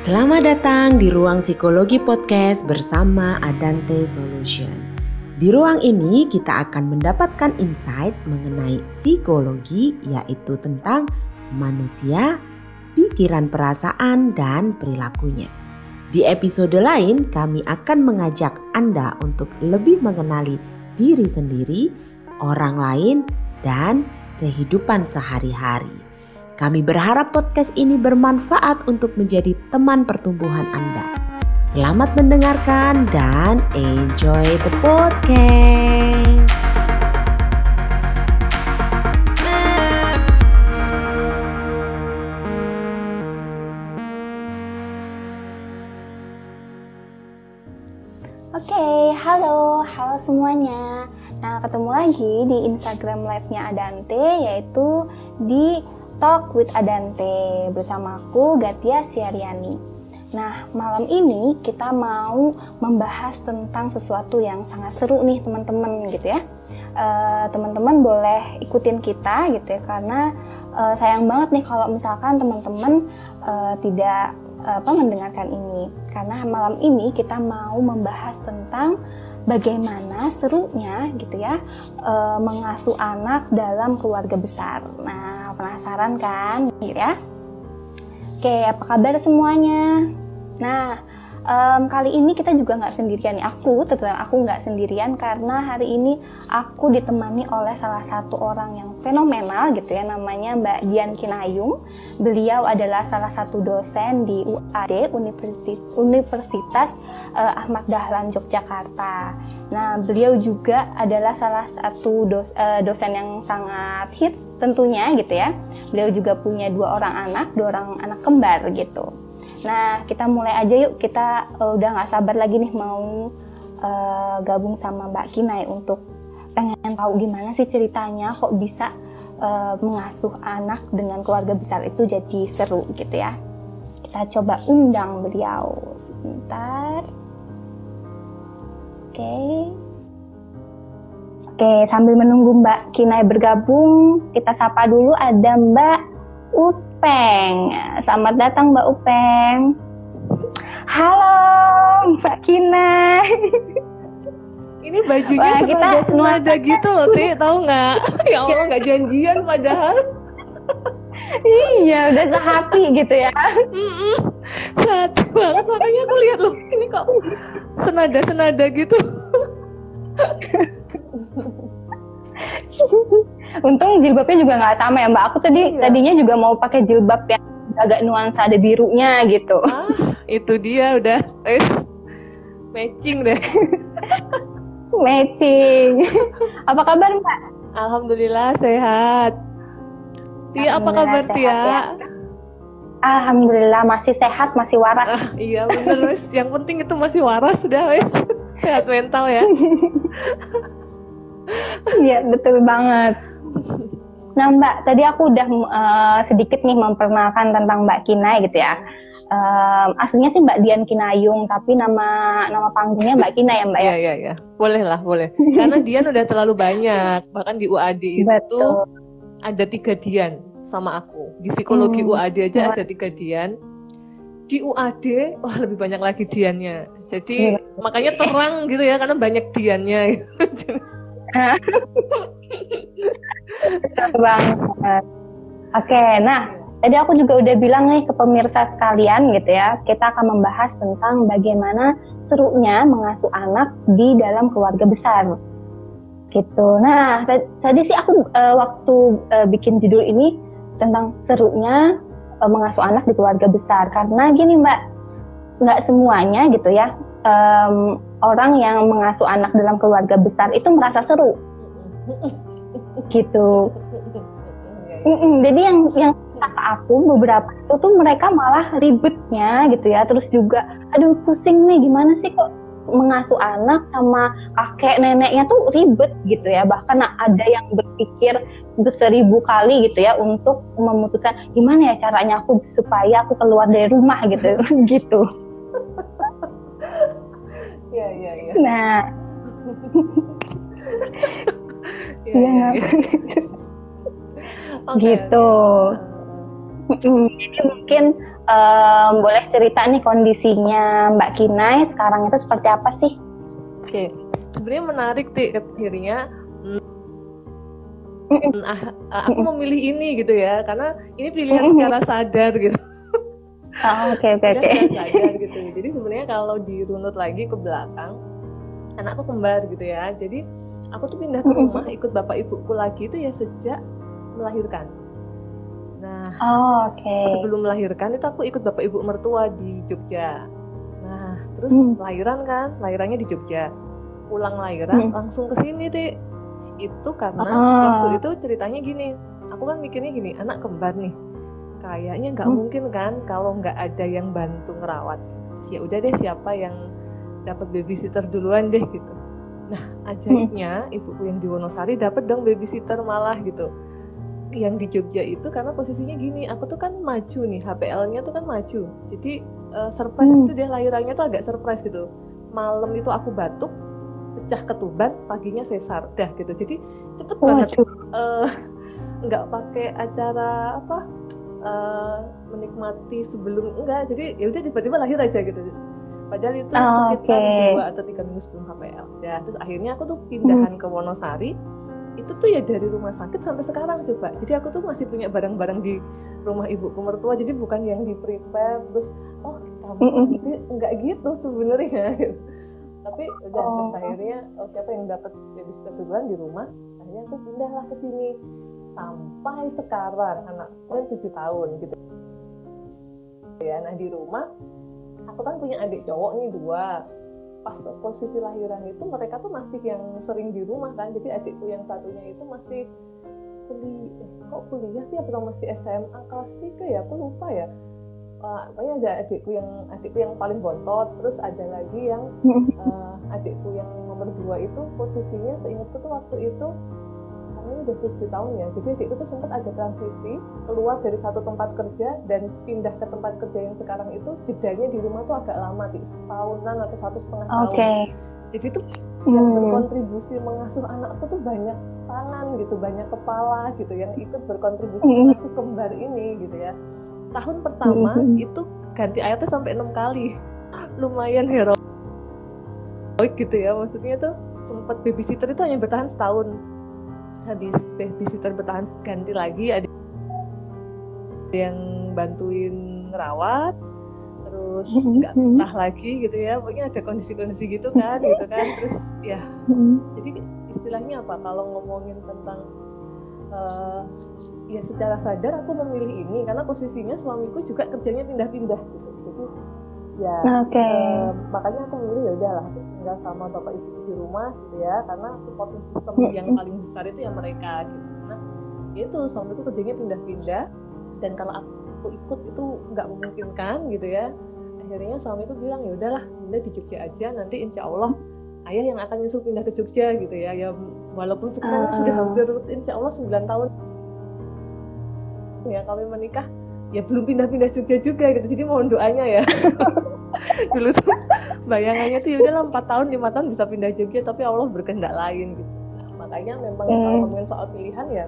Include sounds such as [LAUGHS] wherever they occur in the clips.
Selamat datang di ruang psikologi podcast bersama Adante Solution. Di ruang ini kita akan mendapatkan insight mengenai psikologi yaitu tentang manusia, pikiran perasaan dan perilakunya. Di episode lain kami akan mengajak Anda untuk lebih mengenali diri sendiri, orang lain, dan kehidupan sehari-hari. Kami berharap podcast ini bermanfaat untuk menjadi teman pertumbuhan Anda. Selamat mendengarkan dan enjoy the podcast. Oke, halo, halo semuanya. Nah, ketemu lagi di Instagram live-nya Adante yaitu di Talk with Adante bersama aku Gatia Siariani. Nah, malam ini kita mau membahas tentang sesuatu yang sangat seru nih teman-teman gitu ya. Uh, teman-teman boleh ikutin kita gitu ya karena uh, sayang banget nih kalau misalkan teman-teman uh, tidak apa mendengarkan ini karena malam ini kita mau membahas tentang bagaimana serunya gitu ya e, mengasuh anak dalam keluarga besar. Nah, penasaran kan gitu ya? Oke, apa kabar semuanya? Nah, um, kali ini kita juga nggak sendirian nih aku tetap aku nggak sendirian karena hari ini aku ditemani oleh salah satu orang yang fenomenal gitu ya namanya Mbak Dian Kinayung. Beliau adalah salah satu dosen di UAD Universitas, Universitas uh, Ahmad Dahlan Yogyakarta. Nah beliau juga adalah salah satu dos, uh, dosen yang sangat hits tentunya gitu ya. Beliau juga punya dua orang anak dua orang anak kembar gitu Nah, kita mulai aja yuk. Kita uh, udah nggak sabar lagi nih mau uh, gabung sama Mbak Kinai untuk pengen tahu gimana sih ceritanya kok bisa uh, mengasuh anak dengan keluarga besar itu jadi seru gitu ya. Kita coba undang beliau sebentar. Oke. Okay. Oke, sambil menunggu Mbak Kinai bergabung, kita sapa dulu ada Mbak Ut Upeng. Selamat datang Mbak Upeng. Halo Mbak Kina. Ini bajunya Wah, kita ada gitu loh, Tri, tahu nggak? [LAUGHS] ya Allah nggak janjian padahal. iya, udah sehati gitu ya. Sehati banget makanya aku lihat loh, ini kok senada-senada gitu. [LAUGHS] [LAUGHS] Untung jilbabnya juga nggak sama ya Mbak. Aku tadi iya. tadinya juga mau pakai jilbab yang agak nuansa ada birunya gitu. Ah, itu dia udah eh, matching deh. [LAUGHS] matching. [LAUGHS] Apa kabar Mbak? Alhamdulillah sehat. Tia apa kabar sehat, Tia? Ya. Alhamdulillah masih sehat, masih waras. Ah, iya bener wes. Yang penting itu masih waras sudah wes. Sehat mental ya. Iya betul banget. Nah Mbak, tadi aku udah uh, sedikit nih memperkenalkan tentang Mbak Kinai gitu ya. Um, aslinya sih Mbak Dian Kinayung, tapi nama nama panggungnya Mbak Kina ya Mbak ya? Iya iya iya, boleh lah boleh. Karena Dian udah terlalu banyak, bahkan di UAD itu Betul. ada tiga Dian sama aku. Di psikologi hmm. UAD aja ada tiga Dian. Di UAD, wah lebih banyak lagi Diannya. Jadi ya. makanya terang gitu ya, karena banyak Diannya. [LAUGHS] banget. Oke, nah tadi aku juga udah bilang nih ke pemirsa sekalian gitu ya, kita akan membahas tentang bagaimana serunya mengasuh anak di dalam keluarga besar. Gitu. Nah, tadi sih aku uh, waktu uh, bikin judul ini tentang serunya uh, mengasuh anak di keluarga besar karena gini Mbak, nggak semuanya gitu ya. Um, orang yang mengasuh anak dalam keluarga besar itu merasa seru. Gitu. Mm-mm, jadi yang yang aku beberapa itu tuh mereka malah ribetnya gitu ya. Terus juga aduh pusing nih gimana sih kok mengasuh anak sama kakek neneknya tuh ribet gitu ya. Bahkan ada yang berpikir seribu kali gitu ya untuk memutuskan gimana ya caranya aku supaya aku keluar dari rumah gitu. [LAUGHS] Gitu ya ya ya nah Iya, iya, iya. okay, gitu. Okay. jadi mungkin um, boleh cerita nih kondisinya Mbak Kinai sekarang itu seperti apa sih? Oke, okay. sebenarnya menarik sih akhirnya. Ah, ah, aku memilih ini gitu ya, karena ini pilihan secara sadar gitu. Oh, oke oke oke. Gitu. Jadi sebenarnya kalau dirunut lagi ke belakang, anakku kembar gitu ya. Jadi aku tuh pindah ke rumah ikut bapak ibuku lagi itu ya sejak melahirkan. Nah, oh, oke. Okay. Sebelum melahirkan itu aku ikut bapak ibu mertua di Jogja. Nah, terus hmm. lahiran kan, lahirannya di Jogja. Pulang lahiran hmm. langsung ke sini, deh. Itu karena oh. waktu itu ceritanya gini. Aku kan mikirnya gini, anak kembar nih. Kayaknya nggak hmm. mungkin kan kalau nggak ada yang bantu ngerawat. Ya udah deh siapa yang dapat babysitter duluan deh gitu. Nah, ajaibnya hmm. ibuku yang di Wonosari dapat dong babysitter malah gitu yang di Jogja itu karena posisinya gini aku tuh kan maju nih HPL-nya tuh kan maju jadi uh, surprise hmm. itu dia lahirannya tuh agak surprise gitu malam itu aku batuk pecah ketuban paginya sesar dah gitu jadi cepet oh, banget uh, nggak pakai acara apa uh, menikmati sebelum enggak jadi ya udah tiba-tiba lahir aja gitu. Padahal itu oh, sekitar okay. dua atau tiga minggu sebelum HPL ya terus akhirnya aku tuh pindahan hmm. ke Wonosari. Itu tuh ya dari rumah sakit sampai sekarang coba. Jadi aku tuh masih punya barang-barang di rumah ibuku mertua jadi bukan yang di prepare terus oh kamu nanti nggak gitu sebenarnya. [LAUGHS] Tapi udah oh. akhirnya oh, siapa yang dapat babysitter duluan di rumah? Akhirnya aku pindahlah ke sini sampai sekarang anakku yang tujuh tahun gitu. Ya nah di rumah aku kan punya adik cowok nih dua. Pas posisi lahiran itu mereka tuh masih yang sering di rumah kan. Jadi adikku yang satunya itu masih kuliah eh, kok kuliah sih atau masih SMA kelas 3 ya? Aku lupa ya. Uh, pokoknya ada adikku yang adikku yang paling bontot terus ada lagi yang uh, [LAUGHS] adikku yang nomor dua itu posisinya seingatku tuh waktu itu ini udah 7 tahun ya jadi adikku tuh sempat ada transisi keluar dari satu tempat kerja dan pindah ke tempat kerja yang sekarang itu jedanya di rumah tuh agak lama di setahunan atau satu setengah tahun okay. jadi tuh hmm. yang berkontribusi mengasuh anakku tuh banyak tangan gitu banyak kepala gitu yang ikut berkontribusi hmm. mengasuh kembar ini gitu ya tahun pertama hmm. itu ganti ayatnya sampai enam kali lumayan heroik gitu ya maksudnya tuh sempat babysitter itu hanya bertahan setahun habis babysitter bertahan ganti lagi ada yang bantuin ngerawat terus [LAUGHS] nggak entah lagi gitu ya pokoknya ada kondisi-kondisi gitu kan gitu kan [LAUGHS] terus ya. Jadi istilahnya apa? Kalau ngomongin tentang uh, ya secara sadar aku memilih ini karena posisinya suamiku juga kerjanya pindah-pindah gitu. Jadi ya okay. uh, makanya aku milih ya udahlah tinggal sama bapak ibu di rumah gitu ya. Karena support system yang paling besar itu ya mereka gitu. Nah itu suamiku kerjanya pindah-pindah. Dan kalau aku ikut itu nggak memungkinkan gitu ya. Akhirnya suamiku bilang ya udahlah bunda di Jogja aja. Nanti insya Allah ayah yang akan nyusul pindah ke Jogja gitu ya. Ya walaupun sekarang uh. sudah hampir insya Allah 9 tahun. Ya kami menikah ya belum pindah-pindah Jogja juga gitu jadi mohon doanya ya [LAUGHS] dulu tuh bayangannya tuh ya udah empat tahun lima tahun bisa pindah Jogja tapi Allah berkehendak lain gitu nah, makanya memang hmm. kalau ngomongin soal pilihan ya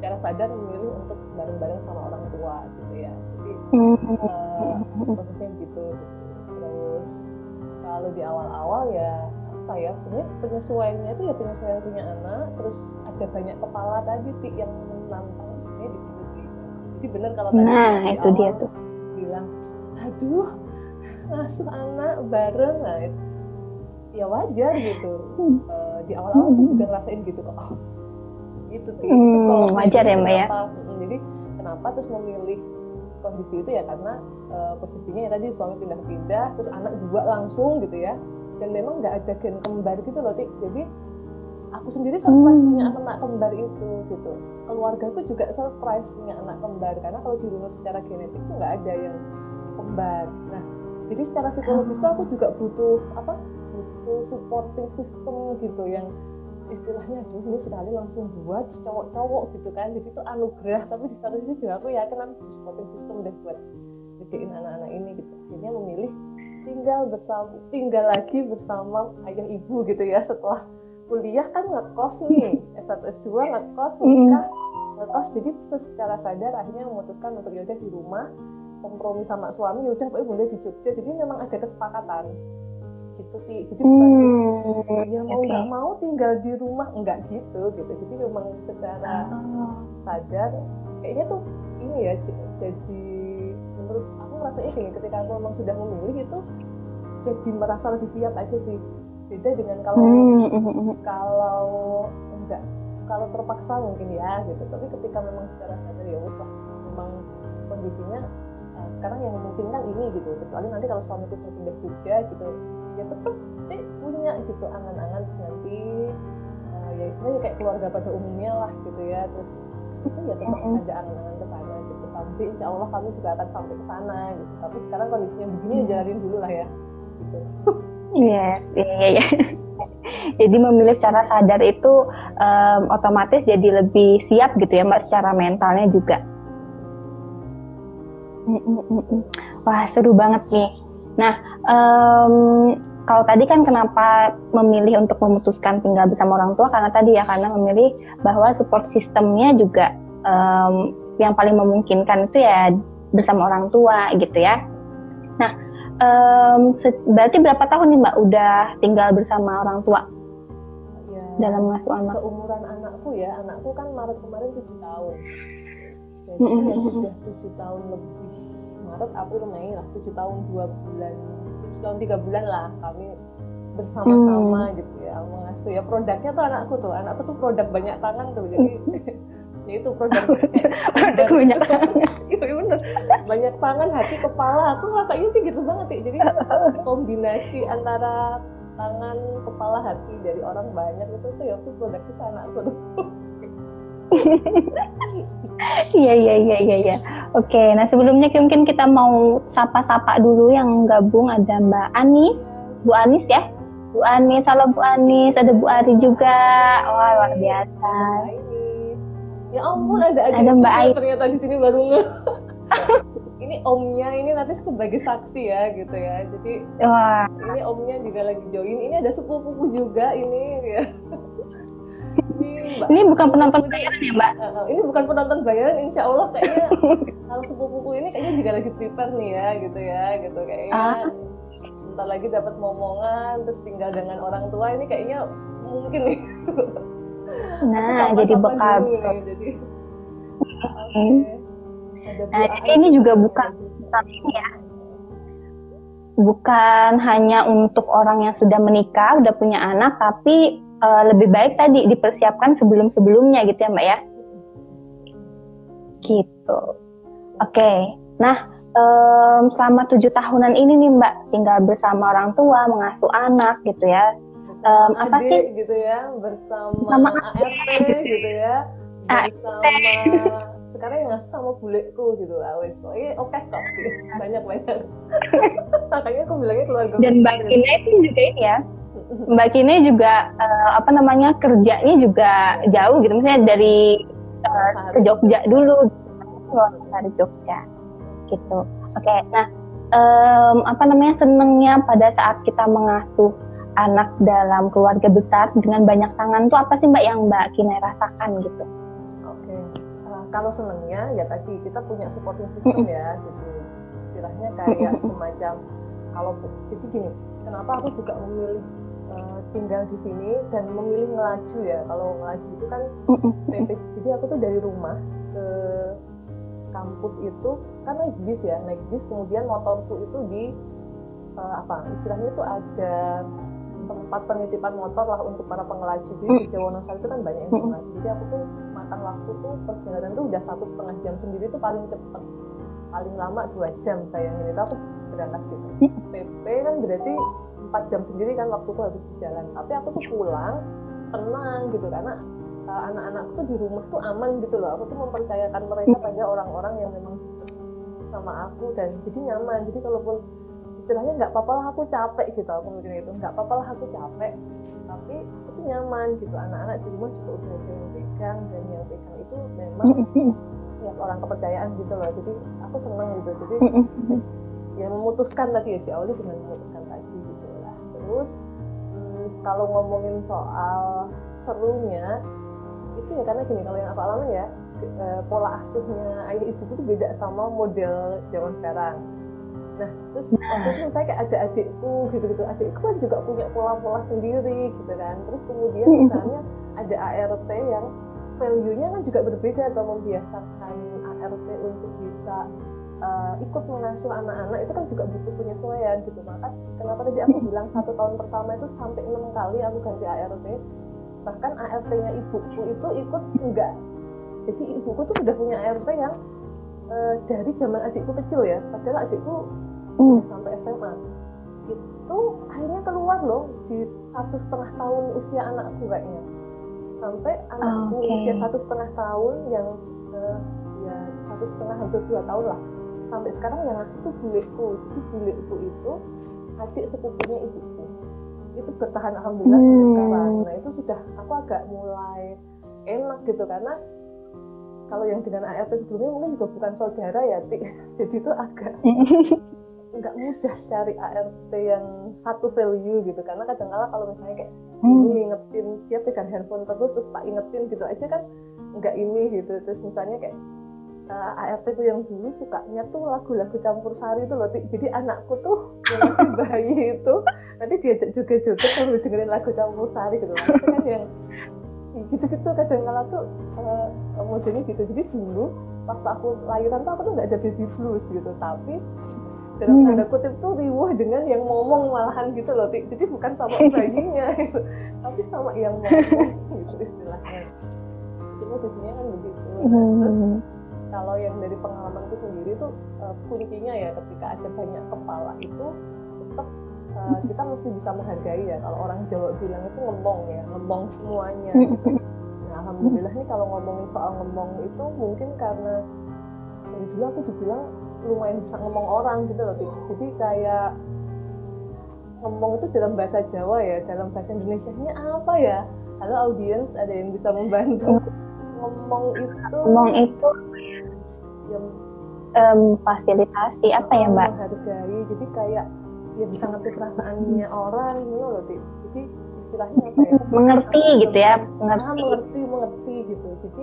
secara sadar memilih untuk bareng-bareng sama orang tua gitu ya jadi hmm. uh, prosesnya gitu, terus kalau di awal-awal ya apa ya sebenarnya penyesuaiannya itu ya penyesuaian punya anak terus ada banyak kepala tadi sih yang menantang jadi benar kalau tadi nah itu dia tuh. bilang aduh ngasuh anak bareng. Nah ya wajar gitu. Hmm. uh, di awal-awal hmm. juga ngerasain gitu kok. [LAUGHS] Gitu sih. Hmm, wajar ya mbak ya. hmm, jadi kenapa terus memilih kondisi itu ya karena uh, posisinya ya tadi suami pindah-pindah terus anak dua langsung gitu ya. Dan memang nggak ada gen kembar gitu loh Tik. jadi aku sendiri surprise hmm. punya anak kembar itu gitu. Keluarga tuh juga surprise punya anak kembar karena kalau dirunut secara genetik tuh nggak ada yang kembar. Nah jadi secara psikologis tuh aku juga butuh apa butuh supporting system gitu yang istilahnya aduh ini sekali langsung buat cowok-cowok gitu kan. Jadi itu anugerah tapi di satu sisi juga aku yakin aku supporting system deh buat jadiin anak-anak ini gitu. Akhirnya memilih tinggal bersama tinggal lagi bersama ayah ibu gitu ya setelah kuliah kan ngekos nih S1 S2 ngekos nikah ngekos. Jadi secara sadar akhirnya memutuskan untuk yaudah di rumah kompromi sama suami yaudah pokoknya bunda di Jogja. Jadi memang ada kesepakatan. Gitu sih. Jadi bukan Hmm, ya mau nggak mau tinggal di rumah enggak gitu gitu. Jadi memang secara Oh. sadar kayaknya tuh ini ya jadi menurut aku rasanya gini ketika aku memang sudah memilih itu jadi merasa lebih siap aja sih beda dengan kalau Hmm, hmm, hmm. kalau enggak. Kalau terpaksa mungkin ya gitu. Tapi ketika memang secara sadar ya lah, memang kondisinya eh, sekarang yang memungkinkan ini gitu. Kecuali nanti kalau suamiku sudah pindah Jogja gitu. Ya tetap sih punya gitu. Angan-angan nanti eh, ya istilahnya kayak keluarga pada umumnya lah gitu ya. Terus itu ya tetap Mm-mm. ada angan-angan ke sana gitu. Sampai insya Allah kami juga akan sampai ke sana gitu. Tapi sekarang kondisinya begini ya jalanin dulu lah ya gitu [LAUGHS] iya, iya, iya. [LAUGHS] Jadi memilih secara sadar itu em, otomatis jadi lebih siap gitu ya mbak secara mentalnya juga. Mm, mm, mm. Wah seru banget nih. Nah em, kalau tadi kan kenapa memilih untuk memutuskan tinggal bersama orang tua karena tadi ya karena memilih bahwa support sistemnya juga em, yang paling memungkinkan itu ya bersama orang tua gitu ya. Se- berarti berapa tahun nih mbak udah tinggal bersama orang tua? Ya dalam mengasuh anak? seumuran anakku ya anakku kan Maret kemarin tujuh tahun. Jadi ya sudah tujuh tahun lebih. Maret April Mei lah tujuh tahun dua bulan tujuh tahun tiga bulan lah kami bersama-sama Hmm. gitu ya. Mengasuh ya produknya tuh anakku tuh anakku tuh produk banyak tangan tuh jadi [LAUGHS] ya itu produk Produk banyak tangan. iya bener banyak tangan hati kepala aku rasanya sih gitu banget ya jadi [LAUGHS] kombinasi antara tangan kepala hati dari orang banyak itu tuh ya tuh produk itu anakku tuh [LAUGHS] Iya iya iya iya. iya. Oke, nah sebelumnya mungkin kita mau sapa-sapa dulu yang gabung ada Mbak Anis, Bu Anis ya. Bu Anis, halo Bu Anis, ada Bu Ari juga. Wah luar biasa. Ya ampun ada aja Ada Mbak Aini. ternyata di sini baru nge. [LAUGHS] ini omnya ini nanti sebagai saksi ya gitu ya. Jadi Wah, ini omnya juga lagi join. Ini ada sepupuku juga ini ya. Ini Mbak ini bukan penonton bayaran ya Mbak? Uh, ini bukan penonton bayaran, insya Allah kayaknya kalau sepupuku ini kayaknya juga lagi prepare nih ya, gitu ya, gitu kayaknya. Ah. Bentar lagi dapat momongan, terus tinggal dengan orang tua ini kayaknya mungkin nih. [LAUGHS] Nah, jadi bekal. nih, jadi. Bu Nah, jadi ini juga bukan ini ya. Bukan hanya untuk orang yang sudah menikah, udah punya anak, tapi eh, lebih baik tadi dipersiapkan sebelum-sebelumnya gitu ya Mbak ya. Gitu. Oke. Nah, em, selama tujuh tahunan ini nih Mbak tinggal bersama orang tua, mengasuh anak gitu ya. Em, apa sih? gitu ya, bersama Sama ART gitu ya, bersama sekarang yang ngasih sama buleku gitu lah, wes pokoknya oke kok, [LAUGHS] banyak banyak. [LAUGHS] Makanya aku bilangnya keluarga. Dan Mbak. Kine itu juga ini ya. Mbak Kine juga eh, apa namanya kerjanya juga jauh gitu, misalnya dari eh, ke Jogja dulu, gitu. dari Jogja, gitu. Oke, nah em, apa namanya senengnya pada saat kita mengasuh anak dalam keluarga besar dengan banyak tangan tuh apa sih Mbak yang Mbak Kine rasakan gitu? Oke, Uh, kalau senengnya ya tadi kita punya supporting system ya, jadi istilahnya kayak semacam kalau jadi gini, kenapa aku juga memilih uh, tinggal di sini dan memilih ngelaju ya, kalau ngelaju itu kan. PP, jadi aku tuh dari rumah ke kampus itu kan naik bis ya, naik bis kemudian motorku itu di uh, apa istilahnya itu ada tempat penitipan motor lah untuk para pengelaju di Jawa Wonosari itu kan banyak yang pengelaju jadi aku tuh makan waktu tuh perjalanan tuh udah satu setengah jam sendiri tuh paling cepet. Paling lama dua jam sayangin itu aku berangkat gitu. PP kan berarti empat jam sendiri kan waktuku habis di jalan. Tapi aku tuh pulang tenang gitu. Karena uh, anak-anakku tuh di rumah tuh aman gitu loh. Aku tuh mempercayakan mereka pada orang-orang yang memang sama aku dan jadi nyaman. Jadi kalaupun istilahnya nggak apa-apa lah aku capek gitu aku mikirnya itu nggak apa-apa lah aku capek tapi itu nyaman gitu. Anak-anak di rumah juga udah ada yang pegang dan yang pegang itu memang ya orang kepercayaan gitu loh. Jadi aku seneng gitu. Jadi ya memutuskan tadi ya diawali dengan memutuskan tadi gitu lah. Terus hmm, kalau ngomongin soal serunya itu ya karena gini kalau yang aku alami ya uh, pola asuhnya ayah ibuku tuh beda sama model zaman sekarang nah terus waktu itu saya kayak ada adikku gitu gitu adikku kan juga punya pola-pola sendiri gitu kan. Terus kemudian misalnya ada ART yang value-nya kan juga berbeda atau membiasakan ART untuk bisa uh, ikut mengasuh anak-anak itu kan juga butuh penyesuaian gitu. Maka kenapa tadi aku bilang satu tahun pertama itu sampai enam kali aku ganti ART bahkan ART-nya ibuku itu ikut enggak. Jadi ibuku tuh sudah punya ART yang uh, dari zaman adikku kecil ya. Padahal adikku hmm. sampai SMA itu akhirnya keluar loh di satu setengah tahun usia anakku kayaknya sampai anakku okay. usia satu setengah tahun yang uh, ya satu setengah hampir dua tahun lah sampai sekarang yang ngasih tuh buleku jadi buleku itu adik sepupunya ibuku itu bertahan alhamdulillah hmm. sampai sekarang nah itu sudah aku agak mulai enak gitu karena kalau yang dengan ART sebelumnya mungkin juga bukan saudara ya Ti. [LAUGHS] jadi itu agak [LAUGHS] nggak mudah cari ART yang satu value gitu. Karena kadang-kala kalau misalnya kayak hmm. ini ingetin dia pegang handphone terus terus tak ingetin gitu aja kan nggak ini gitu. Terus misalnya kayak uh, eh, ART tuh yang dulu sukanya tuh lagu-lagu campur sari itu loh jadi anakku tuh yang masih [LAUGHS] bayi itu nanti diajak juga juga kalau dengerin lagu campur sari gitu kan kan yang gitu-gitu kadang kala tuh uh, modelnya gitu. Jadi dulu waktu aku lahiran tuh aku tuh nggak ada baby blues gitu. Tapi dalam hmm. tanda kutip tuh riuh dengan yang ngomong malahan gitu loh jadi bukan sama [LAUGHS] bayinya gitu tapi sama yang ngomong gitu istilahnya. Cuma biasanya kan begitu. Nah, terus hmm. kalau yang dari pengalamanku sendiri tuh uh, kuncinya ya ketika ada banyak kepala itu tetap uh, kita mesti bisa menghargai ya kalau orang Jawa bilang itu ngembong ya ngembong semuanya. Gitu. nah alhamdulillah nih kalau ngomongin soal ngembong itu mungkin karena dari dulu aku dibilang lumayan bisa ngomong orang gitu loh jadi kayak ngomong itu dalam bahasa Jawa ya dalam bahasa Indonesia nya apa ya? Halo audiens ada yang bisa membantu. Ngomong itu ngomong itu yang um, fasilitasi apa ya mbak? menghargai. Jadi kayak ya bisa ngerti perasaannya orang gitu loh jadi istilahnya apa ya mengerti gitu ya mengerti ah, mengerti. mengerti gitu. Jadi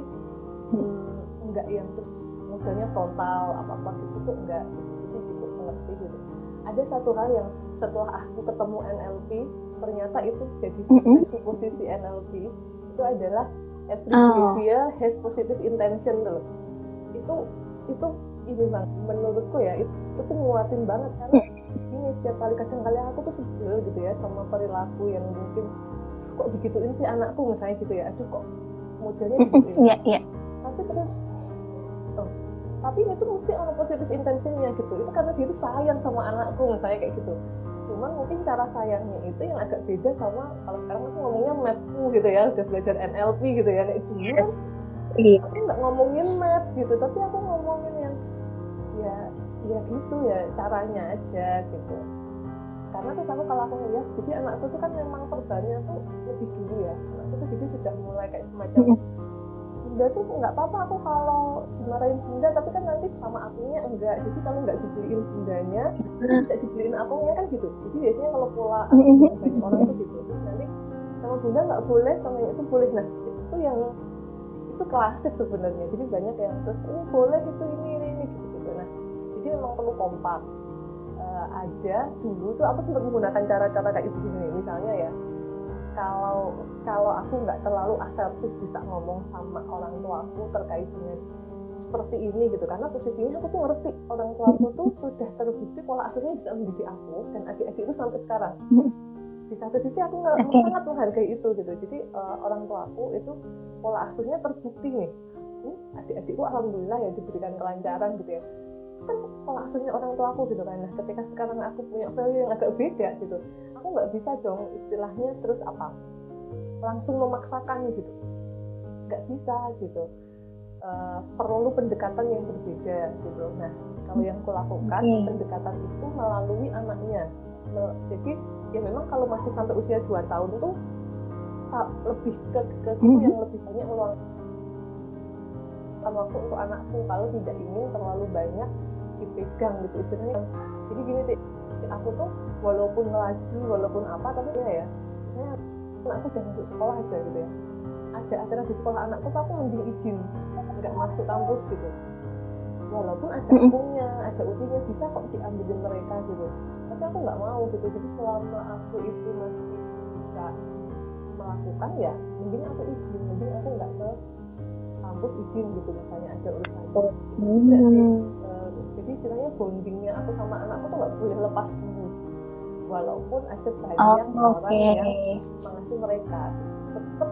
hmm, enggak yang terus misalnya frontal apa apa gitu tuh enggak jadi gitu mengerti gitu. Ada satu hal yang setelah aku ketemu NLP ternyata itu jadi -hmm. posisi NLP itu adalah every oh. behavior has positive intention loh. Itu itu ini bang menurutku ya itu, itu tuh nguatin banget karena ini setiap kali kadang kali aku tuh sebel gitu ya sama perilaku yang mungkin kok begituin sih anakku? misalnya gitu ya aduh kok modelnya gitu ya? Yeah, tapi terus oh, tapi itu mesti orang positif intensinya gitu. Itu karena dia tuh sayang sama anakku misalnya kayak gitu. Cuman mungkin cara sayangnya itu yang agak beda sama kalau sekarang aku ngomongnya mapku gitu ya udah belajar NLP gitu ya. Itu kan iya. aku nggak ngomongin map gitu tapi aku ngomongin yang ya ya gitu ya caranya aja gitu. Karena tuh aku kalau aku ngeliat jadi anakku tuh kan memang perbannya tuh lebih dulu ya. Anakku tuh jadi sudah mulai kayak semacam bunda tuh nggak apa-apa aku kalau dimarahin bunda tapi kan nanti sama akunya enggak. Jadi kalau nggak dibeliin bundanya tidak dibeliin akunya kan gitu. Jadi biasanya kalau pola banyak orang tuh gitu. Terus nanti sama bunda nggak boleh sama yang itu boleh. Nah itu yang itu klasik sebenarnya. Jadi banyak yang terus ini boleh itu ini ini ini gitu gitu. Nah jadi memang perlu kompak. Uh, ada dulu tuh aku sempat menggunakan cara-cara kayak itu gini. Misalnya ya kalau kalau aku nggak terlalu asertif bisa ngomong sama orang tua aku terkait dengan seperti ini gitu. Karena posisinya aku tuh ngerti orang tua aku tuh sudah terbukti pola asuhnya bisa mendidik aku dan adik-adik itu sampai sekarang. Di satu sisi aku nggak okay. sangat menghargai itu gitu. Jadi uh, orang tua aku itu pola asuhnya terbukti nih. Uh, adik-adikku alhamdulillah ya diberikan kelancaran gitu ya. Kan pola asuhnya orang tua aku gitu kan. Nah ketika sekarang aku punya value yang agak beda gitu aku nggak bisa dong istilahnya terus apa? Langsung memaksakan gitu. Nggak bisa gitu. Uh, perlu pendekatan yang berbeda gitu. Nah kalau yang aku lakukan okay. pendekatan itu melalui anaknya. Jadi ya memang kalau masih sampai usia 2 tahun tuh lebih ke, ke mm yang lebih banyak meluangkan waktu untuk anakku kalau tidak ingin terlalu banyak dipegang gitu istilahnya. Jadi gini deh aku tuh walaupun ngelaju walaupun apa tapi ya ya. Saya anakku udah masuk sekolah aja gitu ya. Ada acara di sekolah anakku aku mending izin. Nggak masuk kampus gitu. Walaupun ada punya ada ujinya bisa kok diambilin mereka gitu. Tapi aku nggak mau gitu. Jadi selama aku itu masih bisa melakukan ya mending aku izin. Mending aku nggak ke kampus izin gitu. Misalnya ada urusan oh. hmm. uh, jadi istilahnya bondingnya aku sama anakku tuh nggak boleh lepas dulu walaupun ada banyak oh, orang okay. yang mengasuh mereka. Tetap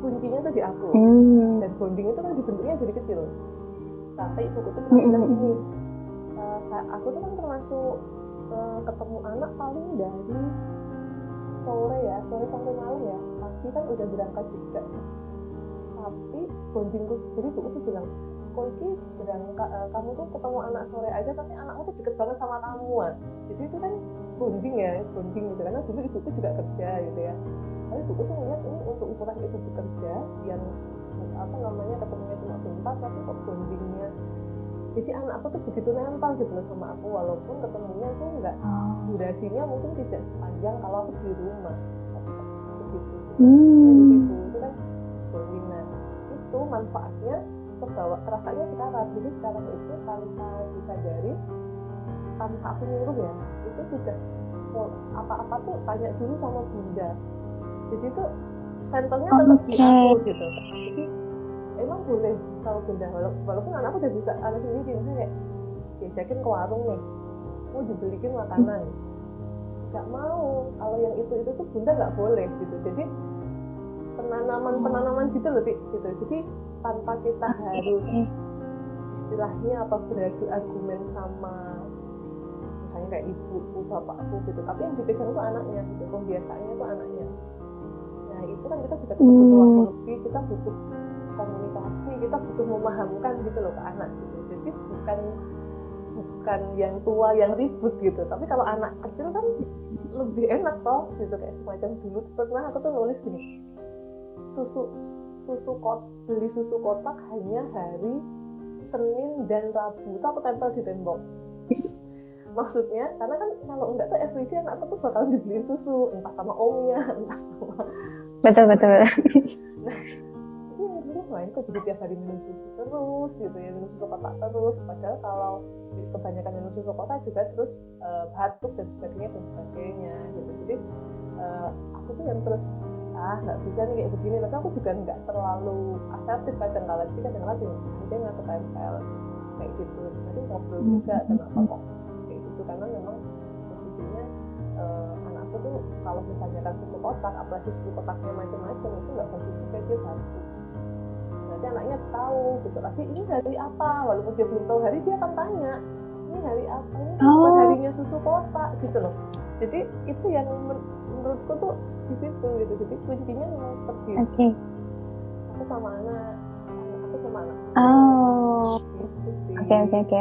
kuncinya tuh di aku. Hmm. dan bonding itu kan dibentuknya dari kecil. Sampai ibuku tuh pernah bilang gini uh, aku tuh kan termasuk uh, ketemu anak paling dari sore ya sore sampai malam ya. Pasti kan udah berangkat juga. Tapi bondingku jadi ibuku tuh bilang kok ini berangkat uh, kamu tuh ketemu anak sore aja tapi anakmu tuh deket banget sama kamu jadi itu kan bonding ya bonding gitu. Karena dulu ibuku juga kerja gitu ya. Tapi ibuku tuh ngeliat ini untuk ukuran ibu bekerja yang apa namanya ketemunya cuma bentar tapi kok bondingnya? Jadi anak aku tuh begitu nempel gitu loh sama aku walaupun ketemunya tuh enggak oh. durasinya mungkin tidak sepanjang kalau aku di rumah. Tapi begitu. Hmm. itu itu kan bondingan itu manfaatnya terbawa terasanya sekarang. Jadi sekarang itu tanpa disadari tanpa aku nyuruh ya itu sudah apa-apa tuh tanya dulu sama bunda. Jadi tuh senternya tetap okay. di aku gitu. Jadi emang boleh kalau bunda walaupun, walaupun anakku udah bisa anak sendiri misalnya kayak diajakin ke warung nih mau dibelikin makanan. Nggak mau kalau yang itu itu tuh bunda nggak boleh gitu. Jadi penanaman penanaman gitu loh gitu. Jadi tanpa kita harus istilahnya apa beradu argumen sama misalnya kayak ibuku bapakku gitu. Tapi yang dipegang itu anaknya gitu pembiasaannya itu anaknya. Nah itu kan kita juga butuh hmm. waktu lebih kita butuh komunikasi kita butuh memahamkan gitu loh ke anak gitu. Jadi bukan bukan yang tua yang ribut gitu. Tapi kalau anak kecil kan lebih enak toh gitu kayak semacam dulu pernah aku tuh nulis gini. Susu susu kot beli susu kotak hanya hari Senin dan Rabu. Itu aku tempel di tembok maksudnya karena kan kalau enggak tuh everyday anak aku tuh bakal dibeliin susu entah sama omnya [LAUGHS] entah sama betul betul. [LAUGHS] Nah wah ini kok jadi tiap hari minum susu terus gitu ya minum susu kotak terus. Padahal kalau kebanyakan minum susu kotak juga terus uh, batuk dan sebagainya dan sebagainya gitu. Jadi uh, aku tuh yang terus ah nggak bisa nih kayak begini. Tapi aku juga nggak terlalu asertif kadang kala sih kadang kala aja nggak ketempel kayak gitu. Jadi ngobrol juga hmm. kenapa kok kayak gitu karena memang posisinya uh, anakku tuh kalau misalnya kan susu kotak apalagi susu kotaknya macam-macam itu nggak juga dia batuk nanti anaknya tahu besok lagi ini hari apa? Walaupun dia belum tahu hari dia akan tanya ini hari apa? Ini oh. harinya susu kota gitu loh. Jadi itu yang men menurutku tuh di situ gitu. Jadi kuncinya memang seperti okay. aku sama anak aku sama anak. Oh. Gitu oke oke oke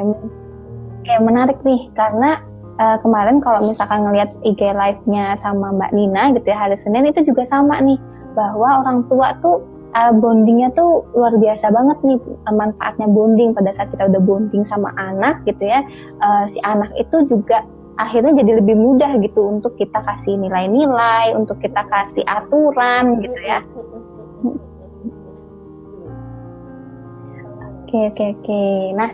oke menarik nih karena uh, kemarin kalau misalkan ngelihat IG live-nya sama Mbak Nina gitu ya hari Senin itu juga sama nih bahwa orang tua tuh uh, bondingnya tuh luar biasa banget nih uh, manfaatnya bonding. Pada saat kita udah bonding sama anak gitu ya uh, si anak itu juga akhirnya jadi lebih mudah gitu untuk kita kasih nilai-nilai untuk kita kasih aturan gitu ya. [LAUGHS] Oke oke oke. Nah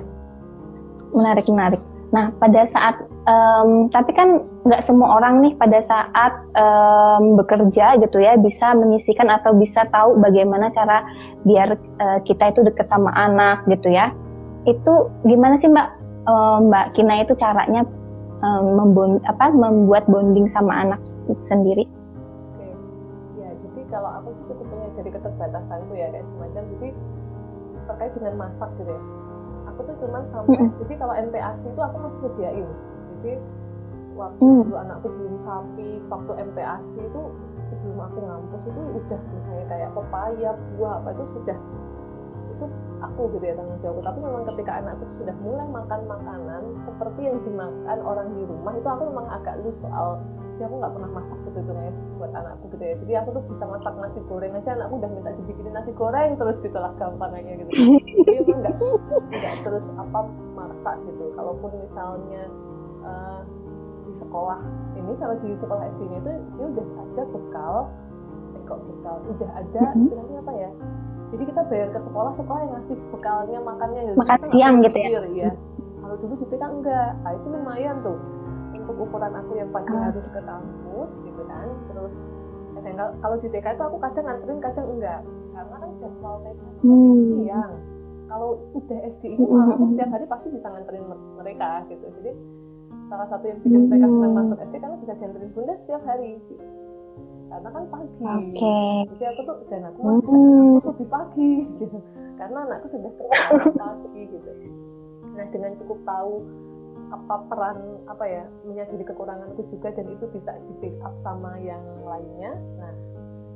menarik menarik nah pada saat um, tapi kan nggak semua orang nih pada saat um, bekerja gitu ya bisa menyisikan atau bisa tahu bagaimana cara biar uh, kita itu deket sama anak gitu ya. Itu gimana sih mbak? Um, mbak Kina itu caranya um, apa membuat bonding sama anak sendiri? Oke. ya jadi kalau aku sih cukup punya jadi keterbatasan tuh ya kayak semacam jadi terkait dengan masak gitu ya tuh cuman sampai mm -hmm. jadi kalau MPASI itu aku masih sediain jadi waktu hmm. dulu anakku belum sapi waktu MPASI itu sebelum aku ngampus itu udah misalnya kayak pepaya buah apa itu sudah itu aku gitu ya tanggung jawab tapi memang ketika anakku sudah mulai makan makanan seperti yang dimakan orang di rumah itu aku memang agak lu soal ya aku nggak pernah masak gitu itu ya buat anakku gitu ya. Jadi aku tuh bisa masak nasi goreng aja anakku udah minta dibikinin nasi goreng terus gitu lah gampangnya gitu. Jadi emang nggak nggak terus apa masak gitu. Kalaupun misalnya uh, sekolah ini kalau di sekolah SD itu dia udah ada bekal eh kok bekal? Udah ada istilahnya apa ya? Jadi kita bayar ke sekolah sekolah yang ngasih bekalnya makannya. Gitu makan siang gitu ya? iya. Kalau dulu di kan enggak. Nah, itu lumayan tuh untuk ukuran aku yang pagi ah. harus ke kampus gitu kan terus kadang kalau di TK itu aku kadang nganterin kadang enggak karena kan jadwal TK hmm. siang kalau udah SD ini hmm. malah aku setiap hari pasti bisa nganterin mereka gitu jadi salah satu yang bikin TK senang hmm. masuk SD karena bisa dianterin bunda setiap hari gitu karena kan pagi okay. jadi aku tuh dan aku hmm. aku lebih pagi [LAUGHS] gitu karena anakku sudah kerja pagi gitu nah dengan cukup tahu apa peran apa ya menyadari kekuranganku juga dan itu bisa di pick up sama yang lainnya. Nah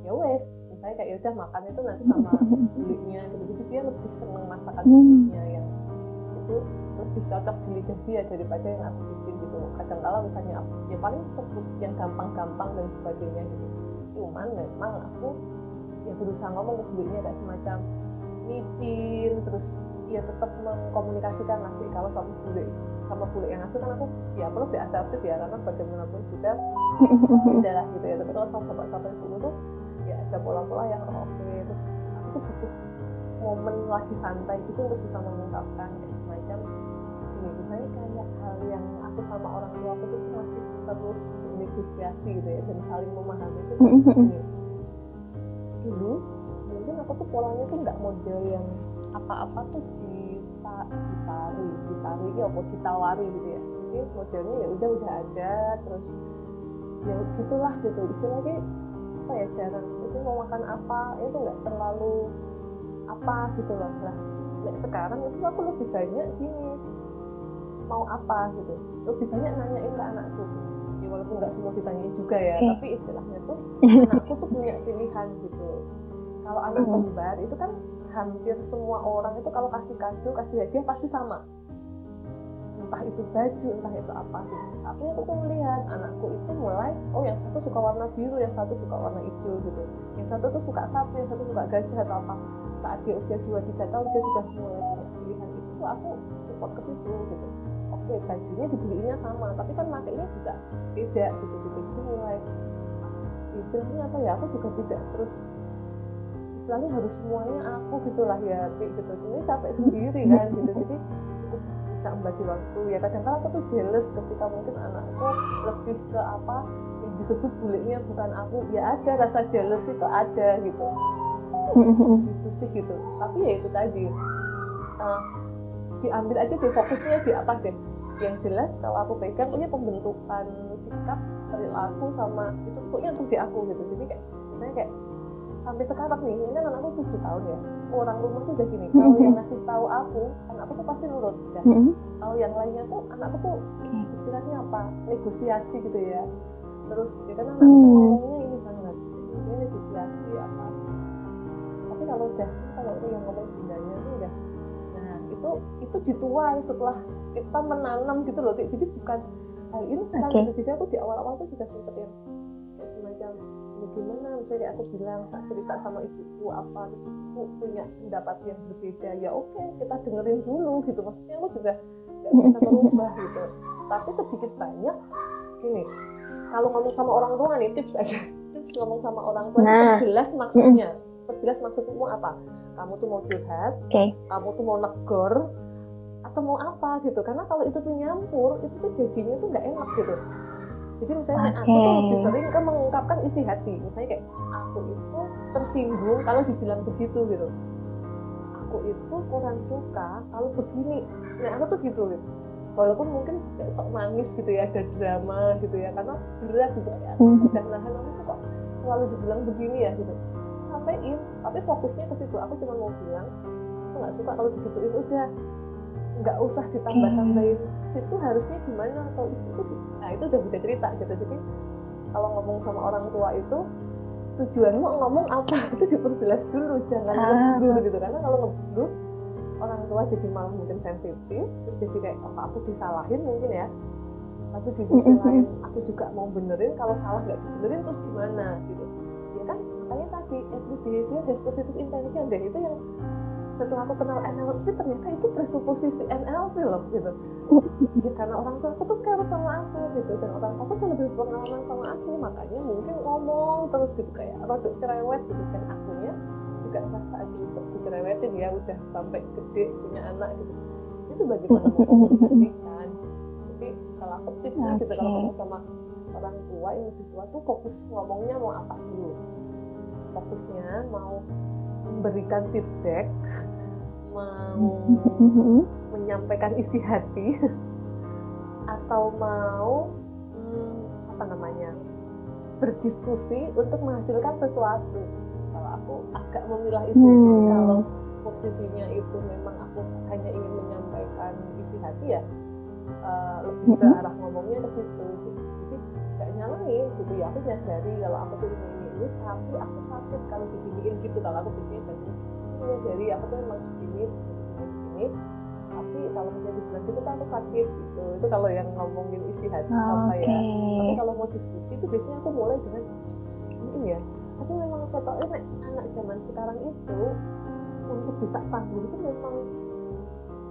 ya wes saya kayak ya udah makan itu nanti sama [LAUGHS] kulitnya gitu jadi dia lebih seneng masakan kulitnya yang itu lebih cocok di lidah dia daripada yang aku bikin gitu. Kadang kala misalnya aku ya paling yang gampang-gampang dan sebagainya gitu. Cuman memang aku ya berusaha ngomong ke belinya kayak semacam mipin terus ya tetap mengkomunikasikan nanti kalau sama bule sama bule yang asuh kan aku ya perlu diadaptif ya karena bagaimanapun juga [LAUGHS] tidak lah gitu ya. Tapi kalau sama bapak-bapak ibu tuh ya ada pola-pola yang oh, oke. Okay. terus aku tuh butuh momen lagi santai gitu untuk bisa mengungkapkan kayak semacam ini. Misalnya kayak hal yang aku sama orang tua aku tuh masih terus bernegosiasi gitu ya dan saling memahami itu [LAUGHS] ini. Dulu mungkin aku tuh polanya tuh nggak model yang apa-apa tuh dita ditari ditari ya apa ditawari gitu ya. Jadi modelnya ya udah udah ada terus ya gitulah gitu. Istilahnya apa ya jarang. Itu mau makan apa itu nggak terlalu apa gitu loh. Lah sekarang itu aku lebih banyak gini mau apa gitu. Lebih banyak nanyain ke anakku. Ya walaupun nggak semua ditanyain juga ya okay. tapi istilahnya tuh [LAUGHS] anakku tuh punya pilihan gitu. Kalau anak kembar itu kan hampir semua orang itu kalau kasih kado kasih hadiah pasti sama. Entah itu baju entah itu apa. Tapi aku tuh melihat anakku itu mulai oh yang satu suka warna biru yang satu suka warna hijau gitu. Yang satu tuh suka sapi yang satu suka gajah atau apa. Saat dia usia dua tiga tahun dia sudah mulai punya pilihan. Itu aku support ke situ gitu. Oke bajunya dibelinya sama tapi kan makainya bisa beda gitu gitu jadi mulai istilahnya apa ya? Aku juga tidak terus istilahnya harus semuanya aku gitulah ya gitu. Ini capek sendiri kan gitu. [LAUGHS] Jadi bisa membagi waktu ya. Kadang-kadang aku tuh jealous ketika mungkin anakku lebih ke apa yang disebut buliknya bukan aku. Ya ada rasa jealous itu ada gitu. [LAUGHS] Gitu sih gitu. Tapi ya itu tadi. Uh, diambil aja deh fokusnya di apa deh? Yang jelas kalau aku pegang punya pembentukan sikap perilaku sama itu pokoknya untuk di aku gitu. Jadi kayak misalnya kayak sampai sekarang nih ini kan anakku tujuh tahun ya. Orang rumah tuh udah gini kalau yang ngasih tahu aku anakku tuh pasti nurut ya kalau yang lainnya tuh anakku tuh istilahnya apa? Negosiasi gitu ya. Terus ya kan anakku tuh ngomongnya ini banget. Ini negosiasi apa? Tapi kalau udah kalau yang ngomong bundanya tuh udah. Nah itu itu dituai setelah kita menanam gitu loh jadi bukan hal ini sekarang okay. gitu. Jadi aku di awal-awal tuh juga sempet yang kayak semacam gimana? Misalnya aku bilang tak cerita sama ibuku apa? Terus ibuku punya pendapat yang berbeda. Ya oke okay, kita dengerin dulu gitu. Maksudnya aku juga nggak bisa merubah gitu. Tapi sedikit banyak gini kalau ngomong sama orang tua nih tips aja. Tips ngomong sama orang tua nah. jelas maksudnya. Jelas maksudmu apa? Kamu tuh mau curhat okay. kamu tuh mau negor atau mau apa gitu. Karena kalau itu tuh nyampur itu tuh jadinya tuh nggak enak gitu jadi misalnya okay. aku tuh lebih sering kan mengungkapkan isi hati. Misalnya kayak aku itu tersinggung kalau dibilang begitu gitu. Aku itu kurang suka kalau begini. Nah aku tuh gitu gitu. Walaupun mungkin kayak sok nangis gitu ya ada drama gitu ya karena berat gitu ya hmm. udah nahan aku tuh kok selalu dibilang begini ya gitu. Sampein tapi fokusnya ke situ. Aku cuma mau bilang aku nggak suka kalau digituin udah. Nggak usah ditambah-tambahin situ harusnya gimana? Atau itu nah itu udah beda cerita gitu. Jadi kalau ngomong sama orang tua itu tujuanmu ngomong apa? [LAUGHS] Itu diperjelas dulu jangan ah. ngeblu gitu. Karena kalau ngeblu orang tua jadi malah mungkin sensitif terus jadi kayak apa aku disalahin mungkin ya. Tapi di sisi lain aku juga mau benerin kalau salah nggak dibenerin terus gimana gitu. Ya kan makanya tadi every behavior has positive intention deh itu yang setelah aku kenal NLP ternyata itu presuposisi NLP loh gitu. Ya karena orang tua aku tuh care sama aku gitu. Dan orang tua aku tuh lebih pengalaman sama aku makanya mungkin ngomong terus gitu. Kayak rodok cerewet gitu. Dan akunya juga rasa kok dicerewetin ya udah sampai gede punya anak gitu. Itu bagaimana mau komunikasikan jadi kalau aku tipsnya okay. gitu. Kalau kamu sama orang tua yang lebih tua tuh fokus ngomongnya mau apa dulu? Fokusnya mau memberikan feedback mau menyampaikan isi hati [LAUGHS] atau mau hmm, apa namanya berdiskusi untuk menghasilkan sesuatu kalau aku agak memilah itu hmm. kalau posisinya itu memang aku hanya ingin menyampaikan isi hati ya uh, lebih ke hmm. arah ngomongnya ke situ jadi gak nyalain gitu ya aku nyadari kalau aku tuh ini ini tapi aku sakit kalau diginiin gitu kalau aku biasanya dari nyadari aku tuh memang begini begini tapi kalau menjadi bulan itu kan aku sakit gitu. Itu kalau yang ngomongin isi hati oh, sama okay. ya tapi kalau mau diskusi itu biasanya aku mulai dengan mungkin ya tapi memang ketoknya nek anak zaman sekarang itu untuk bisa tangguh itu memang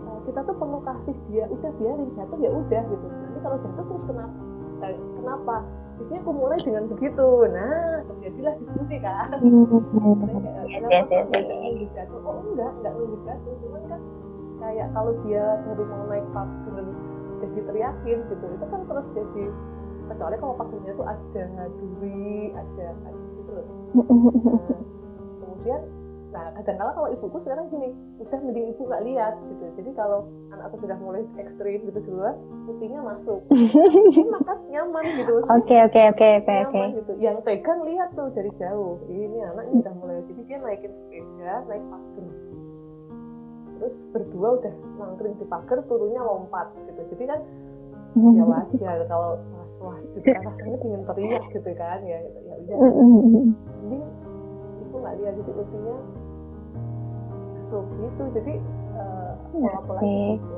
uh, kita tuh perlu kasih dia udah biarin jatuh ya udah gitu. Nanti kalau jatuh terus kenapa? eh, kenapa? Biasanya aku mulai dengan begitu. Nah terus jadilah diskusi kan. Kayak kenapa kok nunggu jatuh? Oh enggak enggak nunggu jatuh. Cuman kan kayak kalau dia baru mau naik pagar jadi teriakin gitu itu kan terus jadi kecuali kalau pagarnya tuh ada duri ada, ada gitu loh. Nah, kemudian nah kadang-kala kalau ibuku sekarang gini udah mending ibu nggak lihat gitu. Jadi kalau anakku sudah mulai ekstrim gitu duluan putihnya masuk. [LAUGHS] Maka nyaman gitu. Oke oke oke oke oke. gitu. Yang pegang lihat tuh dari jauh. Ini anaknya udah mulai jadi dia naikin sepeda naik pagar. Terus berdua udah nangkring di pagar turunnya lompat gitu. Jadi kan ya wajar kalau was was gitu kan. Rasanya ingin teriak gitu kan ya ya udah. Jadi itu nggak lihat jadi usinya masuk gitu jadi uh, pola-pola gitu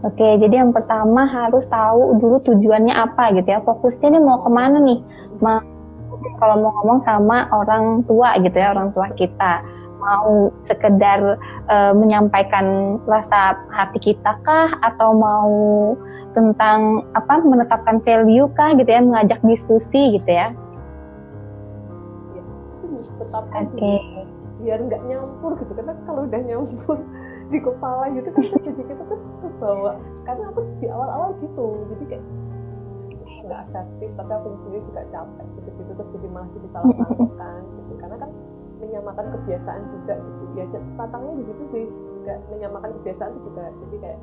Oke, jadi yang pertama harus tahu dulu tujuannya apa gitu ya. Fokusnya ini mau ke mana nih? Ma kalau mau ngomong sama orang tua gitu ya, orang tua kita mau sekedar uh, menyampaikan rasa hati kita kah atau mau tentang apa menetapkan value kah gitu ya mengajak diskusi gitu ya ya Oke. Okay. Biar nggak nyampur gitu. Karena kalau udah nyampur di kepala gitu kan jadi kita tuh terbawa. Karena aku di awal-awal gitu jadi kayak nggak asaktif tapi aku sendiri juga capek gitu gitu terus jadi malah jadi salah [LAUGHS] kan gitu. Karena kan menyamakan kebiasaan juga gitu. Ya tantangannya di situ sih juga menyamakan kebiasaan itu juga. Jadi kayak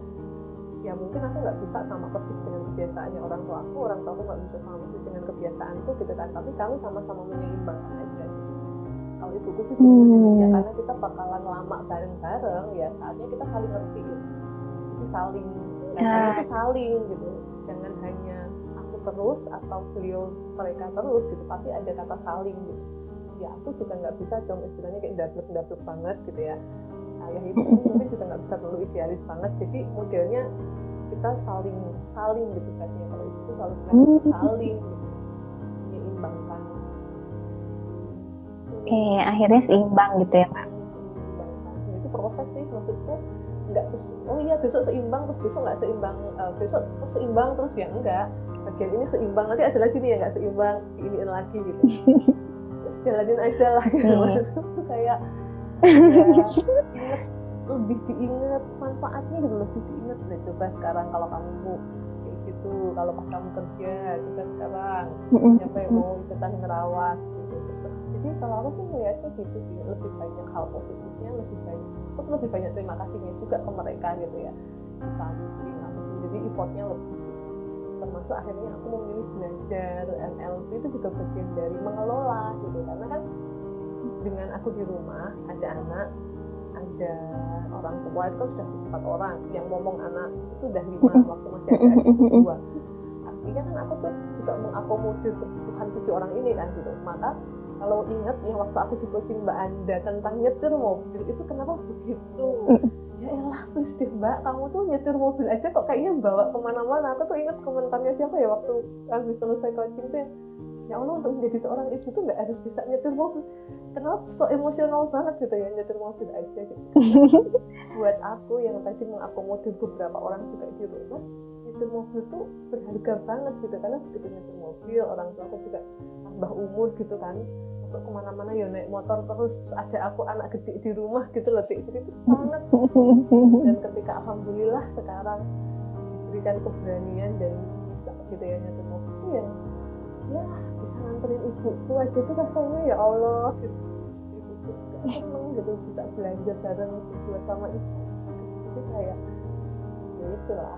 ya mungkin aku nggak bisa sama persis dengan kebiasaannya orang tua aku orang tua aku nggak bisa sama persis dengan kebiasaanku gitu kan. Tapi kami sama-sama menyeimbangkan aja. gitu. Kalau ibuku sih hmm. ya karena kita bakalan lama bareng-bareng ya saatnya kita saling ngerti. Gitu jadi saling ya. itu saling gitu. Jangan hanya aku terus atau beliau mereka terus gitu tapi ada kata saling gitu. Ya aku juga nggak bisa dong istilahnya kayak dablek dablek banget gitu ya. Ayah itu [LAUGHS] mungkin juga nggak bisa terlalu idealis banget. Jadi modelnya kita saling saling gitu kan ya. Kalau itu saling saling gitu okay, akhirnya seimbang gitu ya pak itu proses sih maksudku nggak terus oh iya besok seimbang terus besok nggak seimbang uh, besok terus seimbang terus ya enggak. Bagian ini seimbang nanti ada lagi nih ya nggak seimbang ini lagi gitu. [LAUGHS] Jalanin aja lah gitu. Hmm. maksudku kayak ya, inget lebih diinget manfaatnya gitu lebih diinget deh. Coba sekarang kalau kamu mau kayak gitu kalau pas kamu kerja coba sekarang. Siapa yang mau ikutan ngerawat jadi kalau aku sih melihatnya gitu sih lebih banyak hal positifnya lebih banyak aku lebih banyak terima kasihnya juga ke mereka gitu ya. Aku jadi effortnya lebih termasuk akhirnya aku memilih belajar NLP itu juga bagian dari mengelola gitu. Karena kan dengan aku di rumah ada anak ada orang tua itu kan sudah empat orang. Yang ngomong anak itu sudah lima [LAUGHS] waktu masih ada dua. Artinya kan aku tuh juga mengakomodir kebutuhan tujuh orang ini kan gitu. Maka kalau ingat ya waktu aku di coaching Mbak Anda tentang nyetir mobil itu kenapa begitu? Ya elah terus deh Mbak kamu tuh nyetir mobil aja kok kayaknya bawa ke mana-mana. Aku tuh ingat komentarnya siapa ya waktu habis selesai coaching tuh ya, ya Allah untuk menjadi seorang ibu tuh nggak harus bisa nyetir mobil. Kenapa so emosional banget gitu ya nyetir mobil aja gitu. [LAUGHS] Buat aku yang tadi mengakomodir beberapa orang juga di rumah nyetir mobil tuh berharga banget gitu karena begitu nyetir mobil orang tua aku juga tambah umur gitu kan masuk ke mana-mana ya naik motor terus ada aku anak gede di rumah gitu loh jadi itu sangat. Dan ketika alhamdulillah sekarang diberikan keberanian dan bisa gitu ya nyatu mobil ya ya bisa nganterin ibuku aja tuh rasanya ya Allah gitu. Ibuku gitu bisa belanja bareng berdua sama ibu. Jadi kayak ya itulah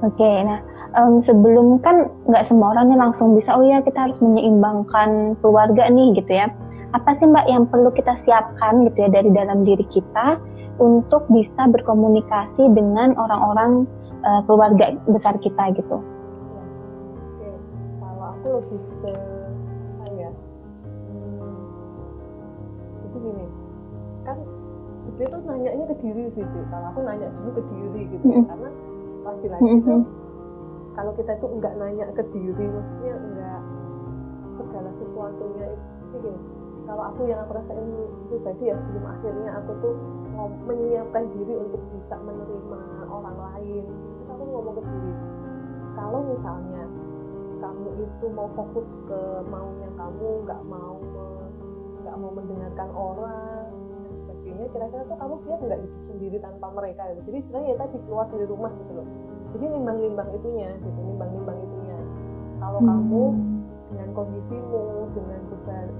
Oke, nah um, sebelum kan nggak semua orang nih langsung bisa, oh ya kita harus menyeimbangkan keluarga nih gitu ya. Apa sih Mbak yang perlu kita siapkan gitu ya dari dalam diri kita untuk bisa berkomunikasi dengan orang-orang uh, keluarga besar kita gitu? Ya, oke, kalau aku lebih ke apa ya? Hmm, itu gini, kan sebenarnya tuh nanyanya ke diri sih, kalau aku nanya dulu ke diri gitu, mm -hmm. karena laki-laki mm -hmm. kalau kita itu enggak nanya ke diri maksudnya enggak segala sesuatunya itu gini kalau aku yang aku rasain pribadi ya sebelum akhirnya aku tuh mau menyiapkan diri untuk bisa menerima orang lain itu aku ngomong ke diri kalau misalnya kamu itu mau fokus ke maunya kamu nggak mau nggak mau mendengarkan orang kira-kira tuh kamu siap nggak hidup sendiri tanpa mereka gitu. Jadi sebenarnya ya tadi keluar dari rumah gitu loh. Jadi nimbang-nimbang itunya gitu nimbang-nimbang itunya. Kalau hmm. kamu dengan kondisimu dengan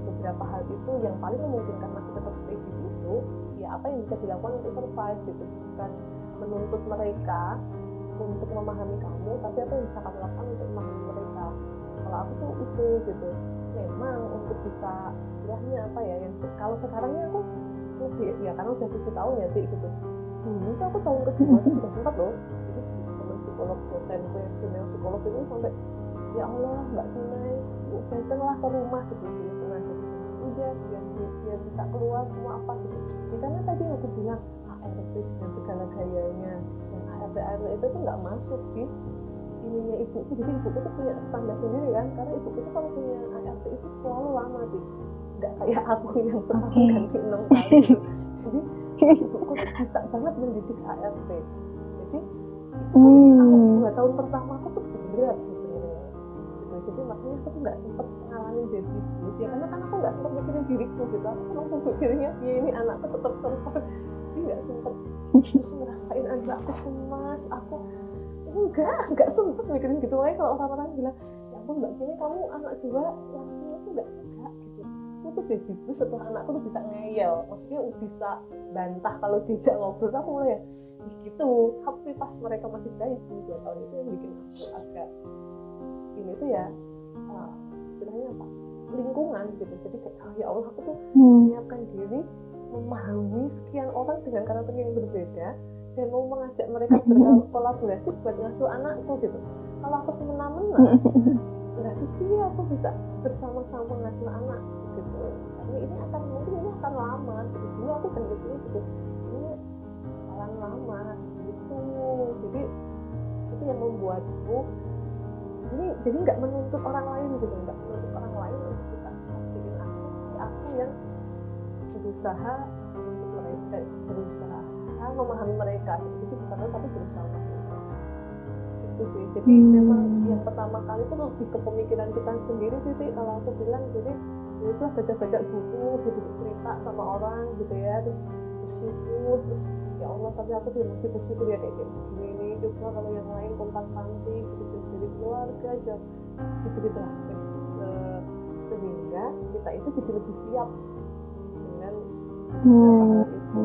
beberapa hal itu yang paling memungkinkan masih tetap stay di situ ya apa yang bisa dilakukan untuk survive gitu. Bukan menuntut mereka untuk memahami kamu tapi apa yang bisa kamu lakukan untuk memahami mereka. Kalau aku tuh itu gitu. Memang untuk bisa istilahnya apa ya yang kalau sekarangnya aku lebih ya karena udah tujuh tahun ya sih gitu. Dulu tuh aku tahun kedua tuh juga sempat loh teman psikolog dosenku yang senior psikolog itu sampai ya Allah mbak Sinai datanglah ke rumah gitu dia pernah gitu udah biar biar bisa keluar semua apa gitu. Ya, karena tadi aku bilang ART dengan segala gayanya. Yang ART ART itu tuh nggak masuk di ininya ibuku jadi ibuku tuh punya standar sendiri kan karena ibuku tuh kalau punya ART itu selalu lama sih nggak kayak aku yang setahun okay. ganti enam kali [LAUGHS] jadi ibuku bisa banget mendidik ART jadi hmm. aku dua tahun pertama aku tuh berat sebenarnya. Gitu. Jadi makanya aku tuh nggak sempet ngalamin blues ya. Karena kan aku nggak sempet mikirin diriku gitu. Aku langsung mikirnya ya ini anakku tetap survive jadi nggak sempet. Terus ngerasain anak aku cemas. Aku enggak enggak sempet. Mikirin gitu. Aja kalau orang-orang bilang ya ampun mbak Kini kamu anak dua langsung itu enggak gitu aku tuh baby blues setelah anakku tuh bisa ngeyel. Maksudnya bisa bantah kalau tidak ngobrol aku mulai ya gitu. Tapi pas mereka masih bayi dua tahun itu yang bikin aku agak ini tuh ya uh, istilahnya apa? Lingkungan gitu. Jadi kayak oh ya Allah aku tuh hmm. menyiapkan diri memahami sekian orang dengan karakter yang berbeda dan mau mengajak mereka [LAUGHS] berkolaborasi buat ngasuh anakku gitu. Kalau aku semena-mena [LAUGHS] nggak pasti aku bisa bersama-sama ngasuh anak gitu. Karena ini akan mungkin ini akan lama gitu. Dulu aku kan gitu ini akan lama gitu. Jadi itu yang membuatku ini jadi nggak menuntut orang lain gitu nggak menuntut orang lain untuk bisa pastiin aku. Aku yang berusaha untuk mereka berusaha memahami mereka gitu. Itu bukan tapi berusaha itu sih jadi hmm. memang yang pertama kali itu lebih ke pemikiran kita sendiri sih, sih kalau aku bilang jadi teruslah baca-baca buku gitu cerita sama orang gitu ya terus bersyukur terus ya Allah tapi aku tidak masih bersyukur ya kayak gini ini coba kalau yang lain kontak panti gitu dari keluarga aja gitu gitu lah sehingga kita itu jadi lebih siap dengan hmm. itu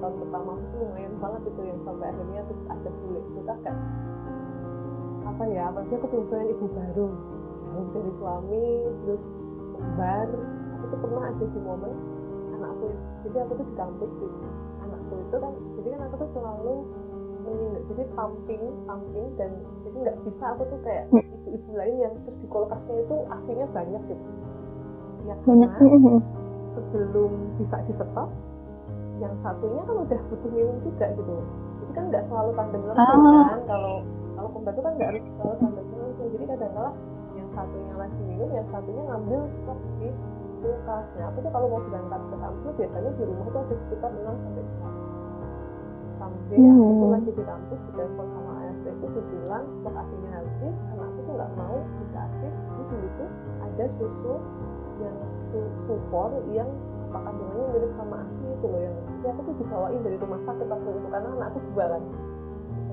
tahun pertama itu lumayan banget itu yang sampai akhirnya terus ada sulit itu kan apa ya apalagi aku pensiun ibu baru. Jauh dari suami terus kembar. Aku tuh pernah ada di momen anakku jadi aku tuh di kampus tuh anakku itu kan jadi kan aku tuh selalu meninggal jadi pumping pumping dan jadi nggak bisa aku tuh kayak hmm. ibu-ibu lain yang terus di kulkasnya itu aslinya banyak gitu. Ya banyak sebelum bisa di stop yang satunya kan udah butuh minum juga gitu jadi kan nggak selalu tandem langsung oh. kan kalau kalau pembantu kan nggak harus selalu tandem langsung jadi kadang-kadang yang satunya lagi minum yang satunya ngambil stok di kulkas nah aku tuh kalau mau berangkat ke kampus biasanya di rumah tuh ada sekitar 6 sampai 10 sampai hmm. aku tuh lagi di kampus di telepon sama ART itu tuh bilang stok asinya habis anakku tuh nggak mau dikasih jadi dulu tuh ada susu yang su support yang apa kandungannya mirip sama asi itu loh yang ya aku tuh dibawain dari rumah sakit waktu itu karena anakku jualan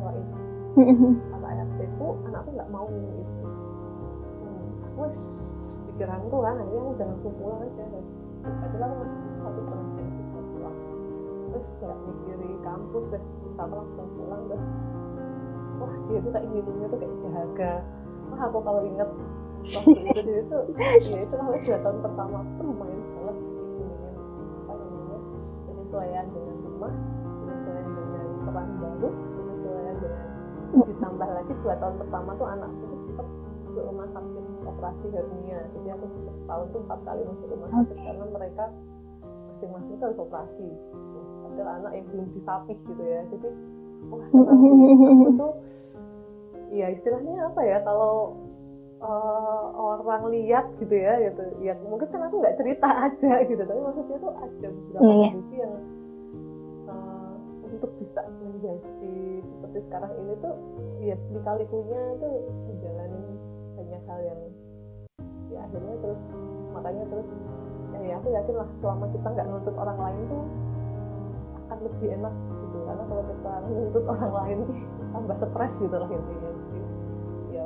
bawain kata [LAUGHS] ART itu anakku nggak mau minum itu hmm, aku pikiranku kan akhirnya aku udah langsung pulang aja aja lah masih satu setengah jam pulang. Terus nggak mikirin kampus terus kita langsung pulang terus wah dia tuh kayak minumnya tuh kayak jaga. Wah aku kalau inget waktu itu dia itu ya itu namanya dua tahun pertama tuh lumayan penyesuaian dengan rumah penyesuaian dengan peran baru penyesuaian dengan ditambah lagi dua tahun pertama tuh anak itu sempat ke rumah sakit operasi hernia. Jadi aku setahun tuh empat kali masuk rumah sakit okay. karena mereka masing-masing harus operasi ada anak yang belum disapih gitu ya. Jadi wah [LAUGHS] aku tuh ya istilahnya apa ya kalau uh, orang lihat gitu ya gitu ya mungkin kan aku nggak cerita [LAUGHS] aja gitu tapi maksudnya tuh ada beberapa yeah. Iya. kondisi yang uh, untuk bisa menjadi seperti sekarang ini tuh ya lika-likunya tuh menjalani banyak hal yang ya akhirnya terus makanya terus ya, ya aku yakin lah selama kita nggak nuntut orang lain tuh akan lebih enak gitu karena kalau kita nuntut orang lain [LAUGHS] tambah stres gitu lah intinya ya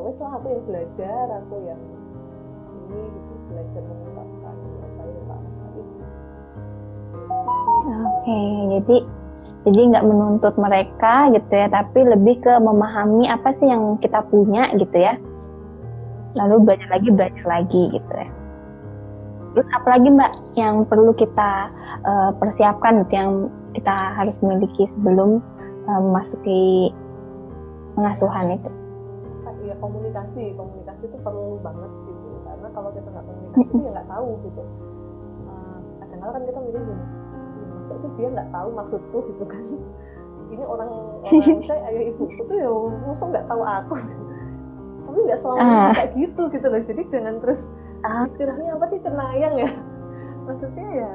wes lah aku yang belajar aku yang ini gitu belajar mengungkapkan apa yang tak oke jadi jadi nggak menuntut mereka gitu ya tapi lebih ke memahami apa sih yang kita punya gitu ya. Lalu belajar lagi belajar lagi gitu ya. Terus apalagi mbak yang perlu kita uh, persiapkan gitu yang kita harus miliki sebelum uh, memasuki pengasuhan itu ya komunikasi. Komunikasi itu perlu banget gitu. Karena kalau kita nggak komunikasi ya nggak tahu gitu. Uh, kadang-kadang kan kita mikir gini masa itu dia nggak tahu maksudku? [LAUGHS] Gitu kan. Ini orang orang [LAUGHS] saya ayah ibuku tuh ya musuh nggak tahu aku? [LAUGHS] Tapi nggak selalu uh. kayak gitu gitu loh. Jadi jangan terus uh. istilahnya apa sih cenayang ya? Maksudnya ya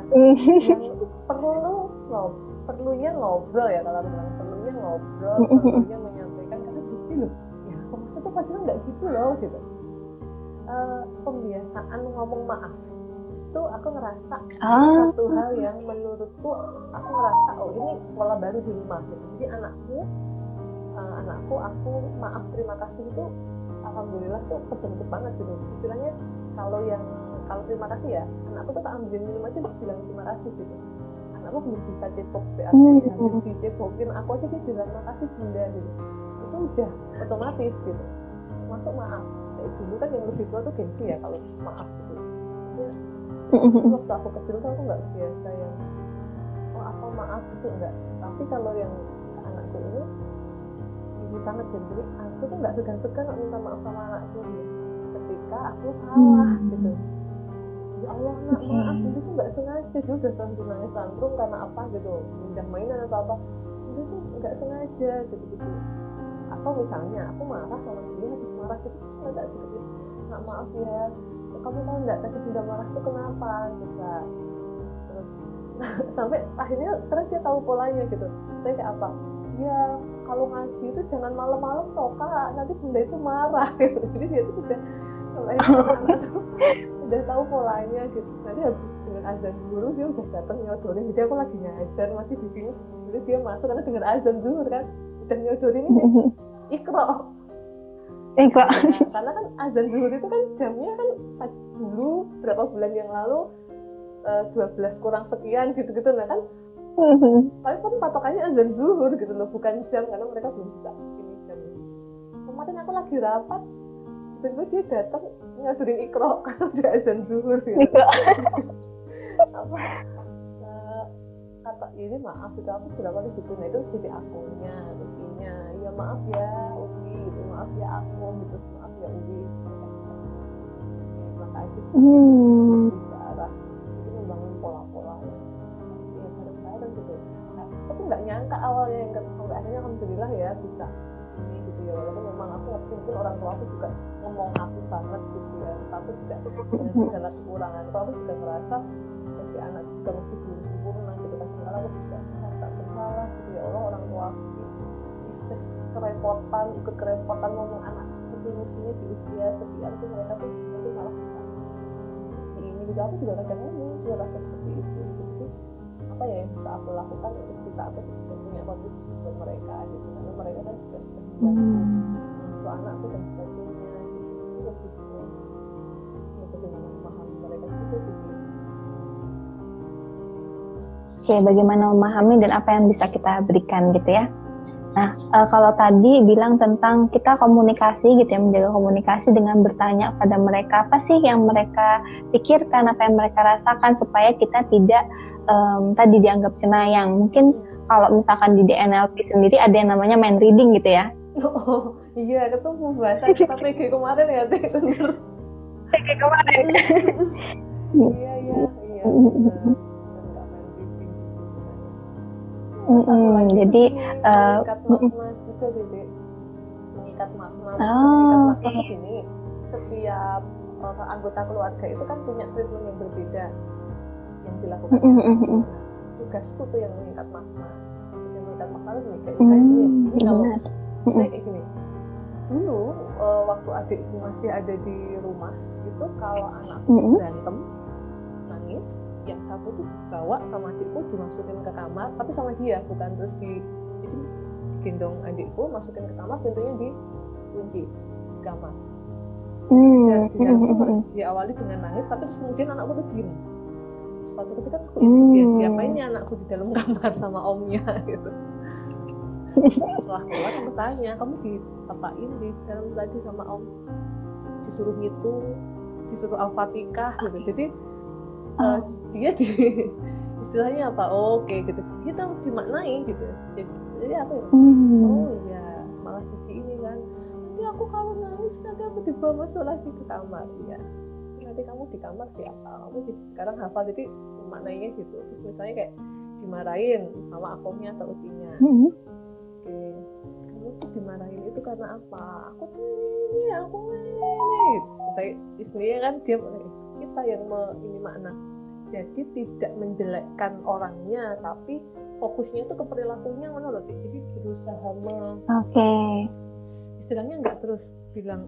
yang perlu ngob perlunya ngobrol ya kalau bilang perlunya ngobrol perlunya menyampaikan. Karena gitu loh maksudnya padahal nggak gitu loh gitu. Uh, pembiasaan ngomong maaf itu aku ngerasa ah. satu hal yang menurutku aku ngerasa oh ini pola baru di rumah gitu. Jadi anakku uh, anakku aku maaf terima kasih itu alhamdulillah tuh kebentuk banget gitu. Istilahnya kalau yang kalau terima kasih ya anakku tuh tak ambil minum aja bilang terima kasih gitu. Anakku belum bisa cepok BAT mm dicepokin aku aja sih bilang terima kasih bunda gitu itu udah otomatis gitu. Masuk maaf. Kayak dulu kan yang lebih tua tuh gengsi ya kalau maaf gitu. Ya, [LAUGHS] waktu aku kecil tuh aku nggak biasa yang oh apa maaf itu enggak tapi kalau yang anakku ini ini sangat jadi aku tuh nggak segan-segan minta maaf sama anakku gitu. ketika aku salah hmm. gitu. Ya Allah nak okay. maaf itu tuh nggak sengaja. Dia udah tantrum nangis tantrum karena apa gitu pindah mainan atau apa. Itu tuh nggak sengaja gitu gitu atau misalnya aku marah sama dia habis marah gitu terus nggak gitu nggak maaf ya. Kamu tahu nggak tadi bunda marah tuh kenapa? Gitu terus [LAUGHS] sampai akhirnya terus dia tahu polanya gitu. Saya kayak apa? Ya kalau ngaji itu jangan malam-malam toh kak. Nanti bunda itu marah. Gitu [LAUGHS] jadi dia itu sudah [LAUGHS] udah tahu polanya gitu. Nanti habis dengan azan dulu dia udah datang nyodorin. Jadi aku lagi ngajar masih di sini. Jadi dia masuk karena dengan azan dulu kan udah nyodorin ini ikro ikro nah, karena kan azan dulu itu kan jamnya kan dulu berapa bulan yang lalu eh, 12 kurang sekian gitu-gitu nah kan. Tapi kan patokannya azan zuhur gitu loh bukan jam karena mereka belum bisa ini jam. Kemarin aku lagi rapat tiba-tiba dia datang ngadurin ikro [LAUGHS] karena udah azan zuhur gitu. Apa? Uh, kata ini maaf itu aku sudah kali gitu nah itu jadi akunnya ya maaf ya Ubi gitu. Maaf ya aku gitu. Maaf ya Ubi. Terima kasih. Hmm. arah itu membangun pola-pola yang ya bareng-bareng gitu. Nah, aku nggak nyangka awalnya yang sampai akhirnya alhamdulillah ya bisa ini gitu ya. Walaupun memang aku ngerti mungkin orang tua aku juga ngomong aku banget gitu ya. Tapi juga dengan segala kekurangan aku aku juga ngerasa sebagai anak juga masih belum sempurna gitu. Kan sekarang aku juga merasa bersalah gitu ya. Allah orang tua aku kapan ikut kerepotan ngomong anak itu musuhnya di usia sekian tuh mereka tuh itu malah di ini juga aku juga kadang ngomong juga rasa seperti itu jadi apa ya yang bisa aku lakukan untuk kita aku juga punya kontribusi buat mereka gitu karena mereka kan juga sudah hmm. anak tuh dan sebagainya gitu itu gitu ya bagaimana memahami mereka juga gitu Oke, bagaimana memahami dan apa yang bisa kita berikan gitu ya. Nah, e, kalau tadi bilang tentang kita komunikasi gitu ya, menjaga komunikasi dengan bertanya pada mereka apa sih yang mereka pikirkan, apa yang mereka rasakan supaya kita tidak um, tadi dianggap cenayang. Mungkin kalau misalkan di DNLP sendiri ada yang namanya mind reading gitu ya. Oh, iya, itu pembahasan kita [LAUGHS] PG kemarin ya, Teh. PG kemarin. [LAUGHS] iya, iya, iya. Mm -hmm. Jadi uh, makna juga jadi mengikat makna. Oh, mengikat makna okay. ini setiap uh, anggota keluarga itu kan punya treatment yang berbeda yang dilakukan. Mm -hmm. tugasku tuh yang mengikat makna. Maksudnya mengikat makna kayak mm ini. Ini kalau saya kayak gini. Dulu uh, waktu adikku masih ada di rumah itu kalau anakku mm -hmm. berantem nangis yang satu tuh bawa sama adikku dimasukin ke kamar tapi sama dia bukan terus di jadi gendong adikku masukin ke kamar pintunya dikunci di kamar. Hmm. dan di dalam hmm. diawali dengan nangis tapi terus kemudian anakku tuh diem. Suatu ketika aku hmm. dia siapainnya anakku di dalam kamar sama omnya [LAUGHS] gitu. Setelah keluar aku tanya kamu diapain di dalam tadi sama om? Disuruh ngitung disuruh al-fatihah gitu. Jadi uh, dia di [LAUGHS] istilahnya apa? Oh, oke okay, gitu kita dimaknai gitu. Jadi, jadi apa ya? Hmm. oh iya. Malah jadi ini kan. Nanti aku kalau nangis nanti aku dibawa masuk lagi ke kamar. Ya nanti kamu di kamar siapa kamu jadi sekarang hafal jadi maknanya gitu. Terus misalnya kayak dimarahin sama akomnya atau utinya hmm. oke. Kamu tuh dimarahin itu karena apa? Aku tuh ini aku ini. Saya istrinya kan dia kita yang me, ini makna. Jadi tidak menjelekkan orangnya tapi fokusnya itu ke perilakunya mana loh jadi berusaha me oke. Okay. istilahnya nggak terus bilang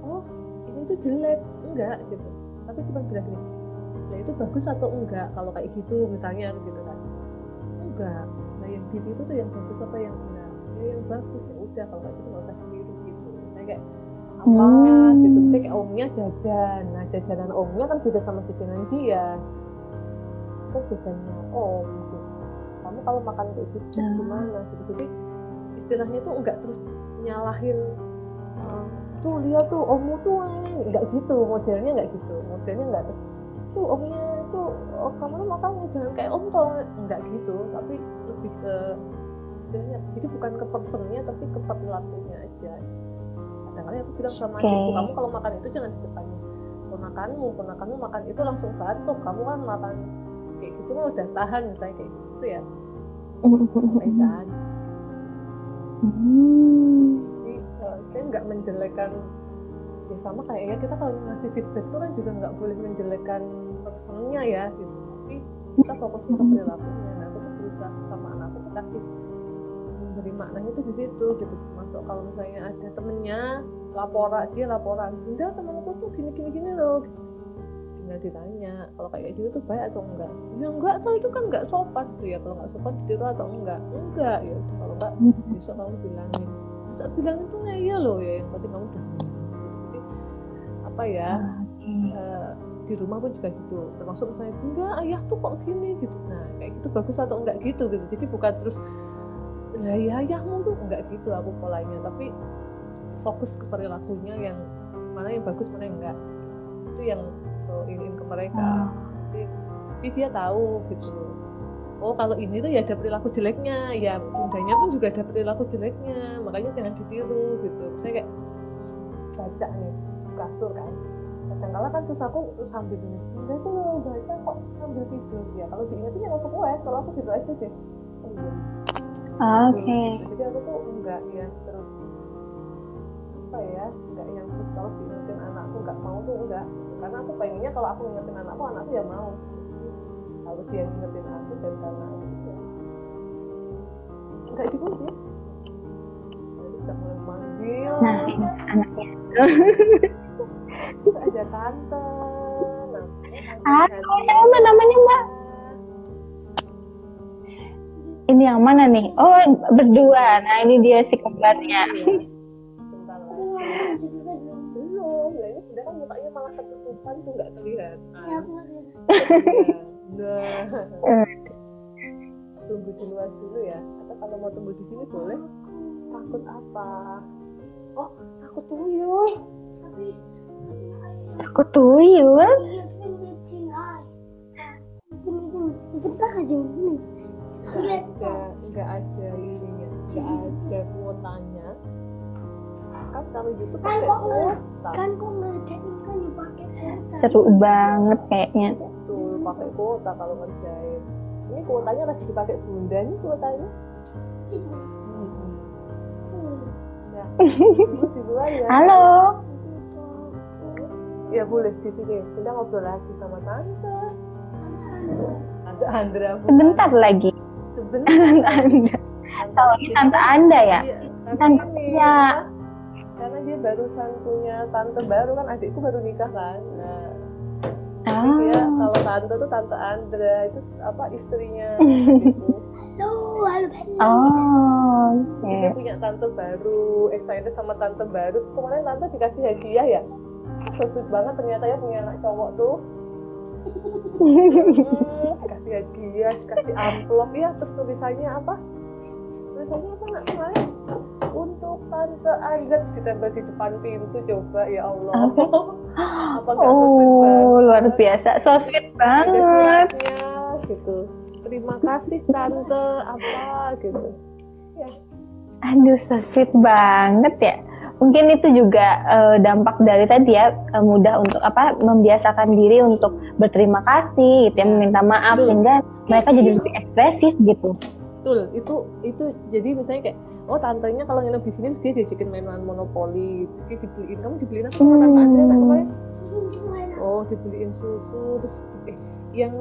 oh ini tuh jelek. Enggak gitu. Tapi cuma bilang gini nah itu bagus atau enggak? Kalau kayak gitu misalnya gitu kan. Enggak. Nah yang gitu itu tuh yang bagus apa yang enggak? Ya yang bagus. Ya udah kalau kayak gitu nggak usah sendiri gitu. Saya kayak apa hmm. gitu. Kayak omnya jajan. Nah jajanan omnya kan beda sama jajanan dia. Itu jajannya om gitu. Kamu kalau makan kayak gitu hmm. gimana gitu. Jadi istilahnya tuh enggak terus nyalahin uh, tuh lihat tuh ommu tuh enggak gitu modelnya enggak gitu. Modelnya enggak terus tuh omnya tuh oh, kamu makannya jangan kayak om tau enggak gitu tapi lebih ke istilahnya jadi bukan ke personnya tapi ke perilakunya aja kadang-kadang aku bilang sama okay. ibu kamu kalau makan itu jangan di depannya ponakanmu ponakanmu makan itu langsung batuk. Kamu kan makan kayak gitu mah udah tahan misalnya kayak gitu ya. Sampaikan [LAUGHS] jadi uh, saya nggak menjelekan ya sama kayaknya kita kalau ngasih feedback itu kan juga nggak boleh menjelekan personnya ya gitu. Tapi kita fokusnya ke perilakunya. Nah aku tuh berusaha sama anakku tuh kasih memberi maknanya itu di situ gitu masuk kalau misalnya ada temennya laporan dia laporan bunda temanku tuh gini gini gini loh. Tinggal ditanya kalau kayak gitu tuh baik atau enggak? Ya enggak atau itu kan enggak sopan. Tuh ya kalau enggak sopan ditiru atau enggak? Enggak. Ya kalau enggak besok kamu bilangin. Masa bilangin tuh iya loh. Ya yang penting kamu udah jadi apa ya okay. uh, eh, di rumah pun juga gitu. Termasuk misalnya enggak ayah tuh kok gini? Gitu. Nah kayak gitu bagus atau enggak gitu gitu. Jadi bukan terus lah ya tuh enggak gitu aku polanya tapi fokus ke perilakunya yang mana yang bagus mana yang enggak. Itu yang aku ingin ke mereka. Hmm. jadi, jadi dia tahu gitu oh kalau ini tuh ya ada perilaku jeleknya ya bundanya pun juga ada perilaku jeleknya makanya jangan ditiru gitu. Saya kayak baca nih kasur kan. Kadang kala kan terus aku terus sambil ini bunda tuh baca kok sambil tidur. Ya kalau diingetin ya langsung wes kalau aku gitu aja sih. oh, iya. Oke. Okay. Jadi aku tuh enggak ya terus apa ya enggak yang terus kalau diingetin anakku enggak mau tuh enggak karena aku pengennya kalau aku ngingetin anakku anakku ya mau kalau dia ngingetin aku dan karena aku ya enggak dikunci jadi sudah mulai anaknya ada tante Halo, siapa namanya mbak? Ini yang mana nih? Oh, berdua. Nah, ini dia si kembarnya. Bentar lagi. Belum, lah ini sudah mukanya malah ketutupan tuh nggak kelihatan. Ya, aku ngerti. Iya. Nah, tunggu di luar dulu ya. Atau kalau mau tunggu di sini boleh? Takut apa? Oh, takut tuyul. Aku tuyul. iya kan sebentar aja gini. Nggak ada, nggak ada ininya, nggak ada kuotanya. Kan kalau YouTube Kan pakai kok nggak- kuota. Kan kok ngerjain kan dipakai kuota. Seru banget kayaknya. Betul, pakai kuota kalau ngerjain. Ini kuotanya lagi dipakai bunda nih kuotanya. Ya, ibu di luar ya. Halo. Ya boleh di sini. Kita ngobrol lagi sama tante. Tante Andra. bukan? Sebentar lagi. Sebentar. Tante Anda. Ini tante Anda ya? Iya, Tante ya. Karena dia barusan punya tante baru kan adikku baru nikah kan. Nah, jadi dia Ah. kalau tante tuh tante Andra itu apa istrinya [LAUGHS] gitu. Halo, halo. Oh. Jadi dia punya tante baru, excited sama tante baru. Kemarin tante dikasih hadiah ya. So sweet banget ternyata ya punya anak cowok tuh. Dikasih hadiah, dikasih amplop ya, terus tulisannya apa? Tulisannya apa nak kemarin? Untuk tante terus ditempel di depan pintu coba ya Allah. apa sweet Oh, luar biasa. So sweet banget. gitu. Terima kasih tante apa gitu. Ya. Aduh, so sweet banget ya. Mungkin itu juga eh, dampak dari tadi ya eh, mudah untuk apa membiasakan diri untuk berterima kasih gitu ya, Ya. meminta maaf Betul. sehingga mereka jadi lebih ekspresif gitu. Betul, itu itu jadi misalnya kayak oh tantenya kalau nginep di sini dia diajakin mainan monopoli, terus dia dibeliin kamu dibeliin apa sama tante Andrea nak kemarin? Oh dibeliin susu terus eh yang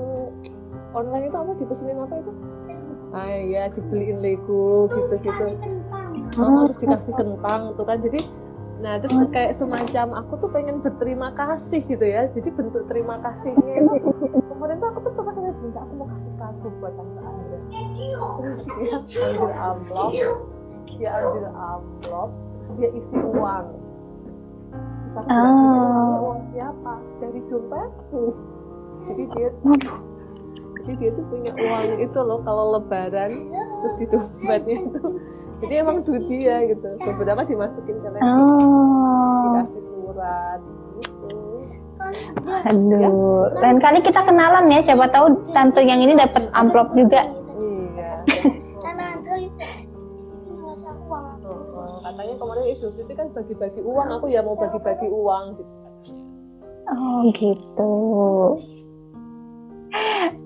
online itu apa dipesenin apa itu? Ah iya dibeliin Lego gitu-gitu. Oh, terus dikasih kentang tuh kan. Jadi nah terus kayak semacam aku tuh pengen berterima kasih gitu ya. Jadi bentuk terima kasihnya itu. Kemarin tuh aku tuh suka sama bunda aku mau kasih kado buat tante terus dia ambil amplop. Dia ambil amplop. Dia isi uang. Terus aku bilang, "Ini Oh. uang siapa? Dari dompetku. Jadi dia jadi dia tuh punya uang itu loh kalau lebaran terus di dompetnya itu jadi emang duit dia gitu beberapa dimasukin ke laptop Oh, dikasih surat gitu aduh. Lain kali kita kenalan ya, siapa tahu tante yang ini dapat amplop juga. iya Karena ada itu ngasih aku uang aku. Oh, oh. katanya kemarin Idul Fitri kan bagi-bagi uang aku ya mau bagi-bagi uang gitu Oh, gitu.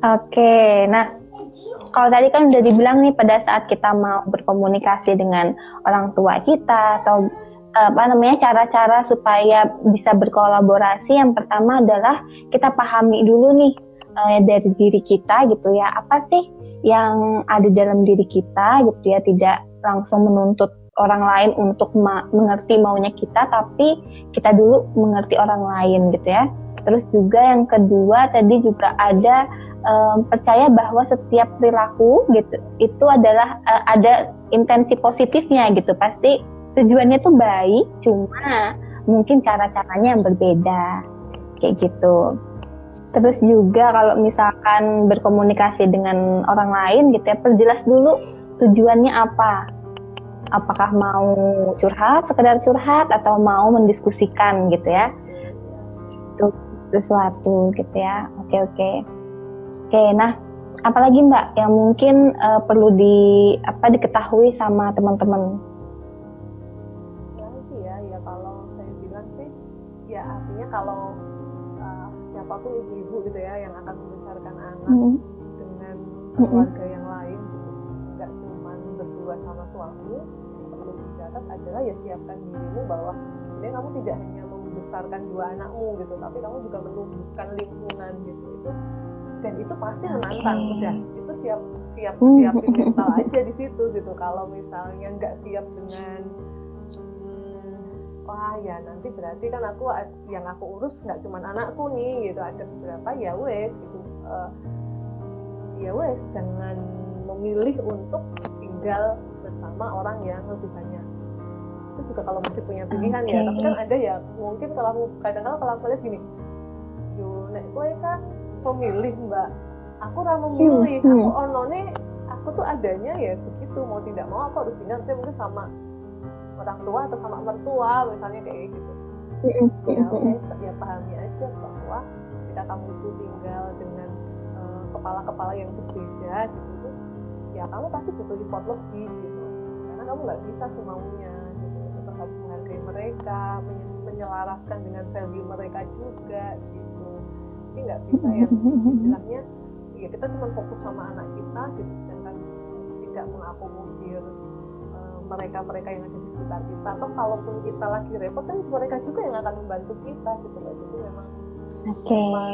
Oke, nah kalau tadi kan udah dibilang nih pada saat kita mau berkomunikasi dengan orang tua kita atau eh, apa namanya cara-cara supaya bisa berkolaborasi yang pertama adalah kita pahami dulu nih eh, dari diri kita gitu ya. Apa sih yang ada dalam diri kita gitu ya tidak langsung menuntut orang lain untuk ma- mengerti maunya kita tapi kita dulu mengerti orang lain gitu ya terus juga yang kedua tadi juga ada em, percaya bahwa setiap perilaku gitu itu adalah eh, ada intensi positifnya gitu. Pasti tujuannya tuh baik cuma mungkin cara-caranya yang berbeda kayak gitu. Terus juga kalau misalkan berkomunikasi dengan orang lain gitu ya perjelas dulu tujuannya apa. Apakah mau curhat sekedar curhat atau mau mendiskusikan gitu ya sesuatu gitu ya oke oke oke nah apalagi mbak yang mungkin eh, perlu di apa diketahui sama teman-teman lagi ya ya kalau saya bilang sih ya artinya kalau uh, siapa pun ibu-ibu gitu ya yang akan membesarkan anak Hmm. dengan keluarga yang lain gitu. nggak cuma berdua sama suami perlu dicatat adalah ya siapkan dirimu bahwa membesarkan dua anakmu gitu tapi kamu juga menumbuhkan lingkungan gitu itu dan itu pasti menantang Oke. udah itu siap siap Hmm. siapin mental aja di situ gitu kalau misalnya nggak siap dengan hmm, wah ya nanti berarti kan aku yang aku urus nggak cuma anakku nih gitu ada beberapa ya wes gitu uh, ya wes jangan memilih untuk tinggal bersama orang yang lebih banyak itu juga kalau masih punya pilihan okay. ya tapi kan ada ya mungkin kalau aku kadang-kadang kalau aku lihat gini yo nek gue kan pemilih mbak. Aku ramah memilih hmm, aku hmm. onone aku tuh adanya ya begitu mau tidak mau aku harus tinggal saya mungkin sama orang tua atau sama mertua misalnya kayak gitu. Hmm, ya oke ya pahami aja bahwa ketika kamu itu tinggal dengan kepala-kepala uh, yang berbeda gitu ya kamu pasti butuh effort lebih gitu. Karena kamu nggak bisa semaunya harus menghargai mereka menyelaraskan dengan value mereka juga gitu. Jadi nggak bisa yang istilahnya ya kita cuma fokus sama anak kita gitu sedangkan tidak mengakomodir eh, mereka-mereka yang ada di sekitar kita. Atau kalaupun kita lagi repot kan mereka juga yang akan membantu kita gitu loh. Jadi memang oke. okay.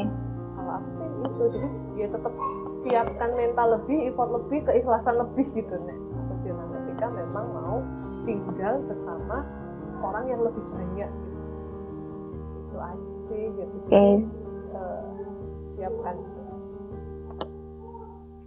kalau aku sih itu jadi dia tetap siapkan mental lebih effort lebih keikhlasan lebih gitu nih ketika memang mau tinggal bersama orang yang lebih banyak gitu itu aja sih gitu okay. uh, siapkan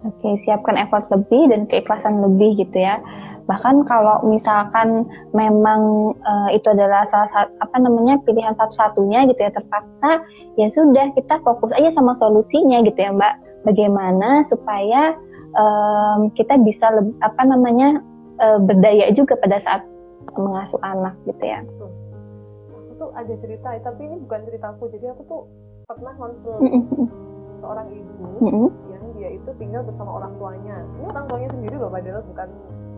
Oke, okay, siapkan effort lebih dan keikhlasan lebih gitu ya. Bahkan kalau misalkan memang uh, itu adalah salah satu apa namanya pilihan satu-satunya gitu ya terpaksa, ya sudah kita fokus aja sama solusinya gitu ya, Mbak. Bagaimana supaya um, kita bisa lebih, apa namanya uh, berdaya juga pada saat mengasuh anak gitu ya. Aku tuh ada cerita, tapi ini bukan ceritaku. Jadi aku tuh pernah konsul seorang ibu -hmm. yang dia itu tinggal bersama orang tuanya ini orang tuanya sendiri loh padahal bukan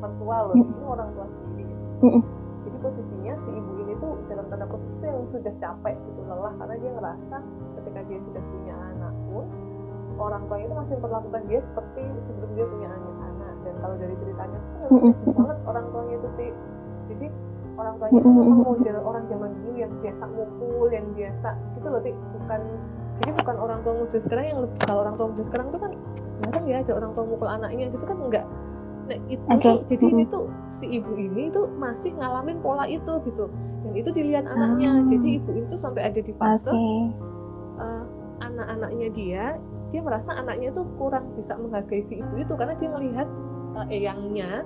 mertua loh -hmm. ini orang tua sendiri -hmm. jadi posisinya si ibu ini tuh dalam tanda kutip yang sudah capek gitu lelah karena dia ngerasa ketika dia sudah punya anak pun orang tuanya itu masih memperlakukan dia seperti sebelum dia punya anak dan kalau dari ceritanya -hmm. banget orang tuanya itu sih jadi orang tuanya itu memang model orang zaman dulu yang biasa mukul yang biasa gitu loh sih bukan jadi bukan orang tua muda sekarang yang kalau orang tua muda sekarang tuh kan jarang ya ada orang tua mukul anaknya gitu kan enggak nah itu okay. tuh, jadi ini tuh si ibu ini tuh masih ngalamin pola itu gitu dan itu dilihat anaknya oh. jadi ibu itu sampai ada di fase okay. uh, anak-anaknya dia dia merasa anaknya tuh kurang bisa menghargai si ibu itu karena dia melihat uh, eyangnya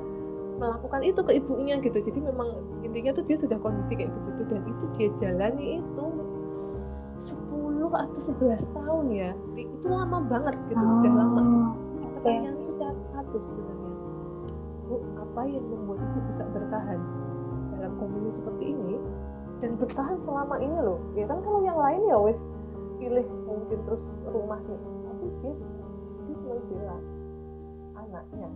melakukan itu ke ibunya gitu. Jadi memang intinya tuh dia sudah kondisi kayak begitu dan itu dia jalani itu 10 atau 11 tahun ya. Itu lama banget gitu oh, sudah lama pertanyaan okay. itu satu sebenarnya. Bu apa yang membuat ibu bisa bertahan dalam kondisi seperti ini dan bertahan selama ini loh? Ya kan kalau yang lain ya wes pilih mungkin terus rumahnya. Tapi dia dia cuma bilang anaknya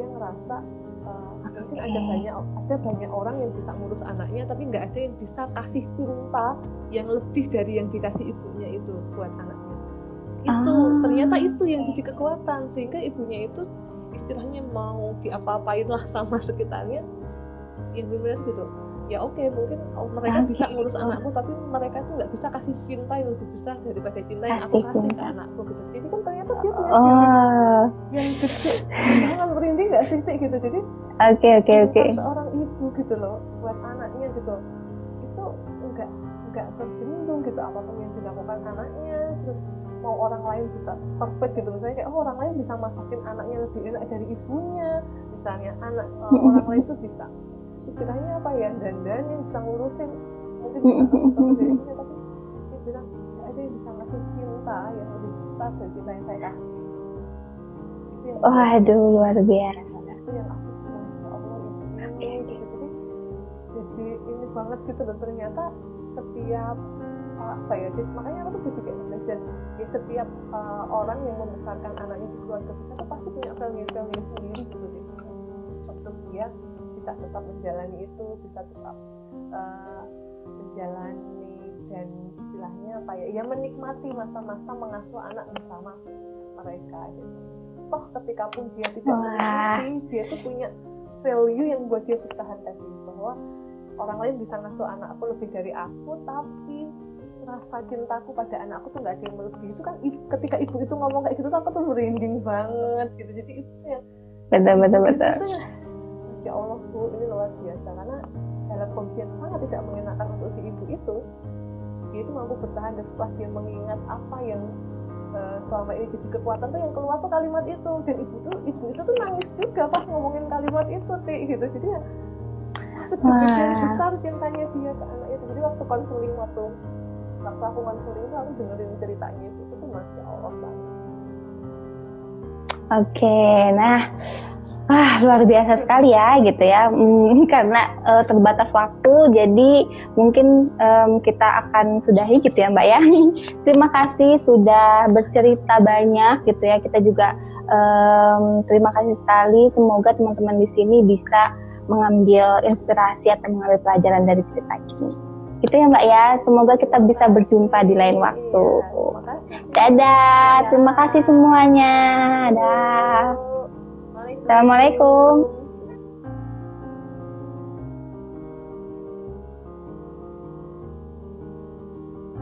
dia ngerasa uh, mungkin ada banyak ada banyak orang yang bisa ngurus anaknya tapi nggak ada yang bisa kasih cinta yang lebih dari yang dikasih ibunya itu buat anaknya itu ah. ternyata itu yang jadi kekuatan sehingga ibunya itu istilahnya mau diapa-apain lah sama sekitarnya ya benar gitu ya oke okay, mungkin mereka bisa ngurus anakku tapi mereka tuh nggak bisa kasih cinta yang lebih besar daripada cinta yang aku kasih ke anakku gitu. Jadi kan ternyata dia punya oh. yang gede. Jangan merinding nggak sih gitu. Jadi oke oke oke. seorang ibu gitu loh buat anaknya gitu. Itu enggak enggak terbendung gitu apa pun yang dilakukan anaknya. Terus mau orang lain bisa perfect gitu. Misalnya kayak oh orang lain bisa masakin anaknya lebih enak dari ibunya. Misalnya anak uh, orang lain tuh bisa istilahnya apa ya dandan yang bisa ngurusin. Mungkin ngurusin dari ibunya tapi dia bilang ya ada yang bisa ngasih cinta yang lebih besar dari cinta yang saya kasih. Oh, aduh luar biasa. Itu yang aku banget gitu dan ternyata setiap apa ya jadi, makanya aku tuh jadi kayak belajar ya setiap uh, orang yang membesarkan anaknya di keluarga kita tuh pasti punya value value sendiri gitu deh. Untuk dia bisa tetap menjalani itu bisa tetap uh, menjalani dan istilahnya apa ya ya menikmati masa-masa mengasuh anak bersama mereka gitu. Toh ketika pun dia tidak menikmati dia tuh punya value yang buat dia bertahan tadi bahwa orang lain bisa ngasuh anakku lebih dari aku tapi rasa cintaku pada anakku tuh nggak ada yang melebihi. Itu kan ketika ibu itu ngomong kayak gitu tuh aku tuh merinding banget gitu. Jadi itu yang betul betul betul ya Allah bu ini luar biasa. Karena dalam kondisi yang sangat tidak mengenakan untuk si ibu itu dia itu mampu bertahan dan setelah dia mengingat apa yang uh, selama ini jadi kekuatan tuh yang keluar tuh kalimat itu. Dan ibu tuh ibu itu tuh nangis juga pas ngomongin kalimat itu sih gitu. Jadi ya sebegitu besar cintanya dia ke anak itu jadi waktu konseling waktu waktu aku konseling itu aku dengerin ceritanya. Itu tuh masya allah banget. Oke, nah ah luar biasa sekali ya gitu ya. [LAUGHS] Hmm, karena uh, terbatas waktu jadi mungkin um, kita akan sudahi gitu ya mbak ya. [LAUGHS] Terima kasih sudah bercerita banyak gitu ya. Kita juga um, terima kasih sekali. Semoga teman-teman di sini bisa mengambil inspirasi atau mengambil pelajaran dari cerita ini. Gitu ya mbak ya. Semoga kita bisa berjumpa di lain waktu. dadah. Terima kasih semuanya. Dadah Assalamualaikum